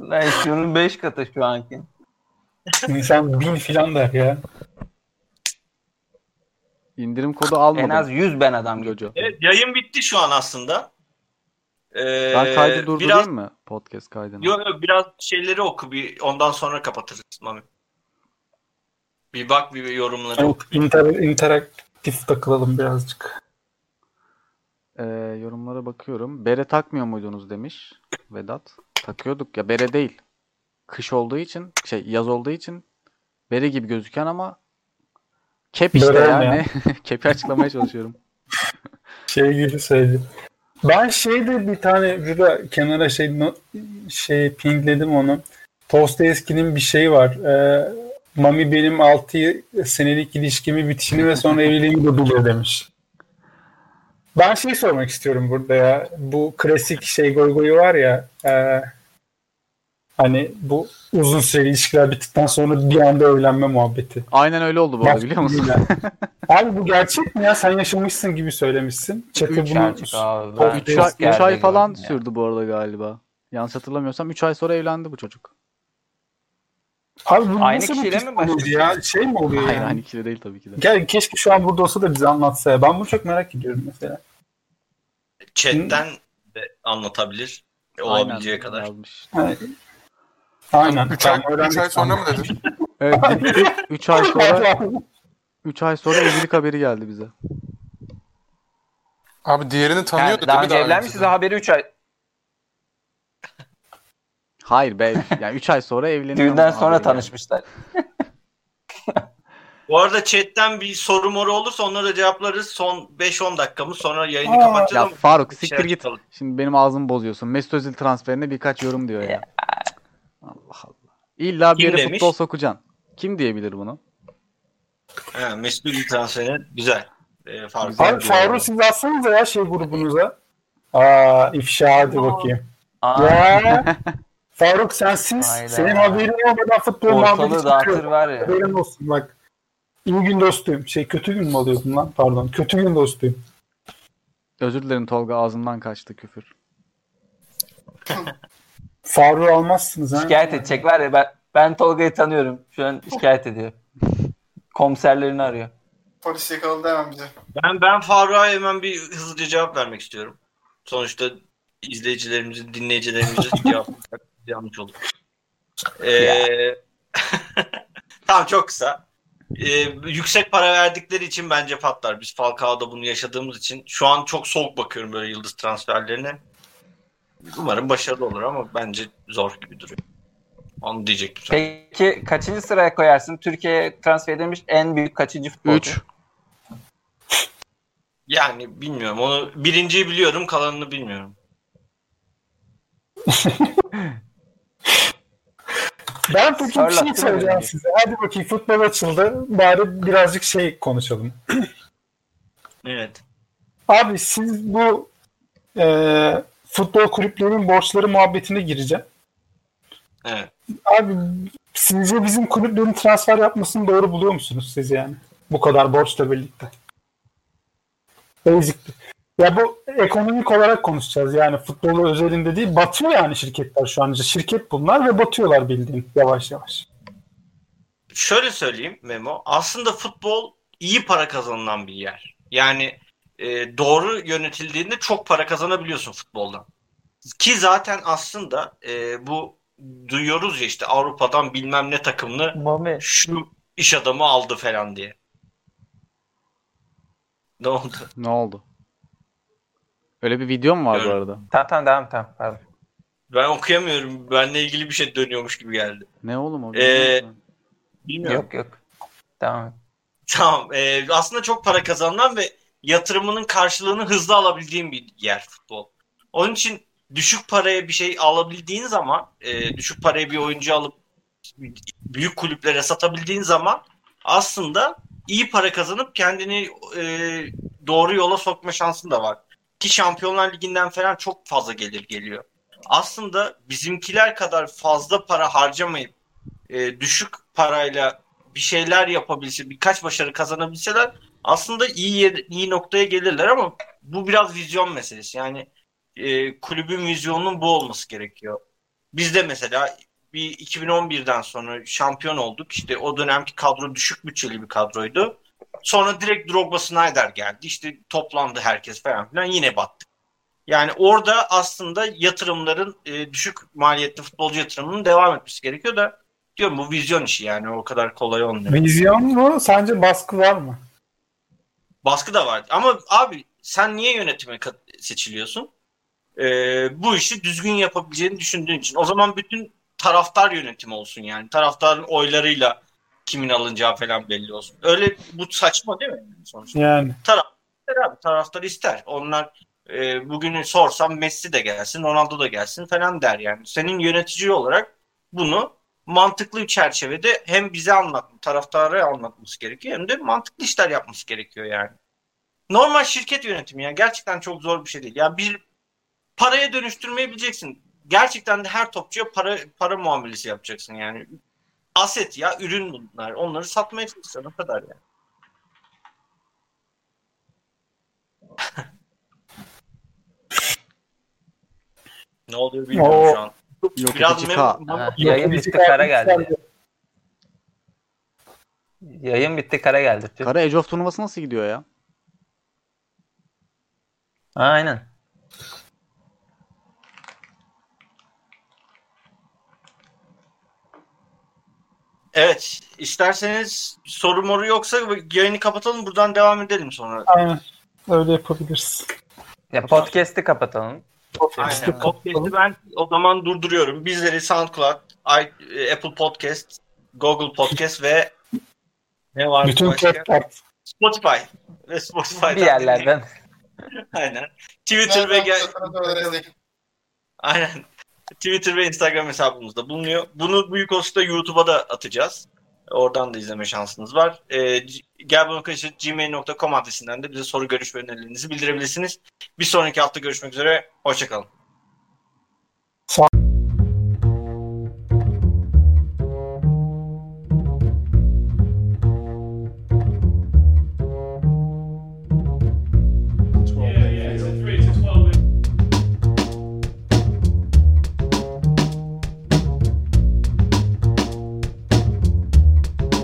Lan şunun 5 katı şu anki. İnsan bin filan der ya. İndirim kodu almadım. En az 100 ben adam. Jojo. Evet yayın bitti şu an aslında. Ee, Ben kaydı durdurayım biraz, mı? Podcast kaydını. Yok yok biraz şeyleri oku bir ondan sonra kapatırız Mami. Bir bak bir yorumları oku. Evet, inter, interaktif takılalım birazcık. Ee, yorumlara bakıyorum. Bere takmıyor muydunuz demiş Vedat. Takıyorduk ya bere değil. Kış olduğu için şey yaz olduğu için bere gibi gözüken ama kep işte Bere yani. olmayan. [LAUGHS] Kepi açıklamaya çalışıyorum. Şey gibi söyleyeyim. Ben şeyde bir tane şurada kenara şey şey pingledim onu. Dostoyevski'nin bir şeyi var. Ee, Mami benim 6 senelik ilişkimi bitişini ve sonra evliliğimi de biliyor demiş. Ben şey sormak istiyorum burada ya. Bu klasik şey goygoyu var ya. e, hani bu uzun süreli ilişkiler bittikten sonra bir anda evlenme muhabbeti. Aynen öyle oldu bu arada biliyor musun? [LAUGHS] Abi bu gerçek mi ya? Sen yaşamışsın gibi söylemişsin. Çakı Üç bunu gerçek abi. Ben 3 ay, üç ay falan ya. sürdü bu arada galiba. Yanlış hatırlamıyorsam 3 ay sonra evlendi bu çocuk. Abi bu Aynı nasıl bir kişiyle mi psikoloji ya? Şey mi oluyor Hayır yani? aynı kişi değil tabii ki de. Gel keşke şu an burada olsa da bize anlatsa ya. Ben bunu çok merak ediyorum mesela. Chatten de anlatabilir. Olabileceği Aynen, kadar. yazmış. Yani, aynen. 3 ay, Tamam, üç ay sonra mı dedin? [LAUGHS] Evet gitti. 3 ay sonra 3 ay sonra evlilik haberi geldi bize. Abi diğerini tanıyordu Yani daha değil mi önce daha evlenmişiz önceden? haberi 3 ay. Hayır be. Yani 3 ay sonra evleniyor. Düğünden sonra geldi. tanışmışlar. [LAUGHS] Bu arada chatten bir soru moru olursa onları da cevaplarız. Son 5-10 dakikamız sonra yayını Aa. kapatacağız Ya Faruk siktir şeyler git. tutalım. Şimdi benim ağzımı bozuyorsun. Mesut Özil transferine birkaç yorum diyor ya. Allah Allah. İlla bir Kim yere demiş? futbol sokacaksın. Kim diyebilir bunu? Ha, Mesut Özil transferi güzel. E, Faruk. Abi Faruk siz alsanıza ya şey grubunuza. Aa ifşa hadi bakayım. Aa, Ya [LAUGHS] Faruk sensiz. Hayda. Senin haberin olmadan futbol muhabbeti ortalığı dağıtır çıkıyor. var ya. Haberin olsun bak. İyi gün dostuyum. Şey kötü gün mü alıyordum lan? Pardon. Kötü gün dostuyum. Özür dilerim Tolga ağzından kaçtı küfür. [LAUGHS] Faruk'u almazsınız ha. Şikayet edecek var ya ben, ben Tolga'yı tanıyorum. Şu an şikayet ediyor. Komiserlerini arıyor. Polis yakaladı hemen bize. Ben ben Faruk'a hemen bir hızlıca cevap vermek istiyorum. Sonuçta izleyicilerimizin, dinleyicilerimizin [LAUGHS] cevap yanlış olur. Ee, [LAUGHS] tamam çok kısa. Ee, yüksek para verdikleri için bence patlar. Biz Falcao'da bunu yaşadığımız için şu an çok soğuk bakıyorum böyle yıldız transferlerine. Umarım başarılı olur ama bence zor gibi duruyor. Onu diyecektim. sana. Peki kaçıncı sıraya koyarsın? Türkiye'ye transfer edilmiş en büyük kaçıncı futbolcu? 3. Yani bilmiyorum. Onu birinciyi biliyorum, kalanını bilmiyorum. [LAUGHS] Ben peki bir şey söyleyeceğim size. Hadi bakayım futbol açıldı. Bari birazcık şey konuşalım. Evet. Abi siz bu e, futbol kulüplerinin borçları muhabbetine gireceğim. Evet. Abi sizce bizim kulüplerin transfer yapmasını doğru buluyor musunuz siz yani? Bu kadar borçla birlikte. Basic. Ya bu ekonomik olarak konuşacağız yani futbolu özelinde değil. Batıyor yani şirketler şu an. Şirket bunlar ve batıyorlar bildiğin yavaş yavaş. Şöyle söyleyeyim Memo. Aslında futbol iyi para kazanılan bir yer. Yani e, doğru yönetildiğinde çok para kazanabiliyorsun futboldan. Ki zaten aslında e, bu duyuyoruz ya işte Avrupa'dan bilmem ne takımını Mami. şu iş adamı aldı falan diye. Ne oldu? Ne oldu? Öyle bir video mu var bu arada? Tamam tamam devam tamam. Pardon. Ben okuyamıyorum. Benle ilgili bir şey dönüyormuş gibi geldi. Ne oğlum o? Ee, Bilmiyorum. Yok yok. Tamam. Tamam. e, aslında çok para kazanılan ve yatırımının karşılığını hızlı alabildiğin bir yer futbol. Onun için düşük paraya bir şey alabildiğin zaman, e, düşük paraya bir oyuncu alıp büyük kulüplere satabildiğin zaman aslında iyi para kazanıp kendini e, doğru yola sokma şansın da var. Ki Şampiyonlar Ligi'nden falan çok fazla gelir geliyor. Aslında bizimkiler kadar fazla para harcamayıp e, düşük parayla bir şeyler yapabilse, birkaç başarı kazanabilseler aslında iyi yer, iyi noktaya gelirler ama bu biraz vizyon meselesi. Yani e, kulübün vizyonunun bu olması gerekiyor. Bizde mesela bir 2011'den sonra şampiyon olduk. İşte o dönemki kadro düşük bütçeli bir kadroydu. Sonra direkt Drogba Snyder geldi. İşte toplandı herkes falan filan yine battık. Yani orada aslında yatırımların e, düşük maliyetli futbolcu yatırımının devam etmesi gerekiyor da diyorum bu vizyon işi yani o kadar kolay olmuyor. Vizyon mu? Sence baskı var mı? Baskı da var. Ama abi sen niye yönetime seçiliyorsun? Ee, bu işi düzgün yapabileceğini düşündüğün için. O zaman bütün taraftar yönetimi olsun yani. Taraftarın oylarıyla kimin alınacağı falan belli olsun. Öyle bu saçma değil mi sonuçta? Yani. Taraftar abi taraftar ister. Onlar e, bugünü sorsam Messi de gelsin, Ronaldo da gelsin falan der yani. Senin yönetici olarak bunu mantıklı bir çerçevede hem bize anlat, taraftara anlatması gerekiyor hem de mantıklı işler yapması gerekiyor yani. Normal şirket yönetimi ya gerçekten çok zor bir şey değil. Ya bir paraya dönüştürmeyi bileceksin. Gerçekten de her topçuya para para muamelesi yapacaksın yani. Aset ya ürün bunlar. Onları satmaya çalışacaksın o kadar yani. Ne oluyor bilmiyorum Oo. şu an. Yok Biraz edici K. Ha, yayın bitti kara geldi. Yayın bitti kara geldi. Kara Age of turnuvası nasıl gidiyor ya? Aynen. Evet. isterseniz soru moru yoksa yayını kapatalım. Buradan devam edelim sonra. Aynen. Öyle yapabiliriz. Ya podcast'i kapatalım. Aynen. Podcast'i ben o zaman durduruyorum. Bizleri SoundCloud, i- Apple Podcast, Google Podcast ve ne var Bütün başka? podcast. Spotify ve Spotify'dan Bir yerlerden. [LAUGHS] Aynen. Twitter ve gel Aynen. Twitter ve Instagram hesabımızda bulunuyor. Bunu büyük olsa YouTube'a da atacağız. Oradan da izleme şansınız var. Ee, e, gelbunakaşı.gmail.com adresinden de bize soru, görüş ve önerilerinizi bildirebilirsiniz. Bir sonraki hafta görüşmek üzere. Hoşçakalın.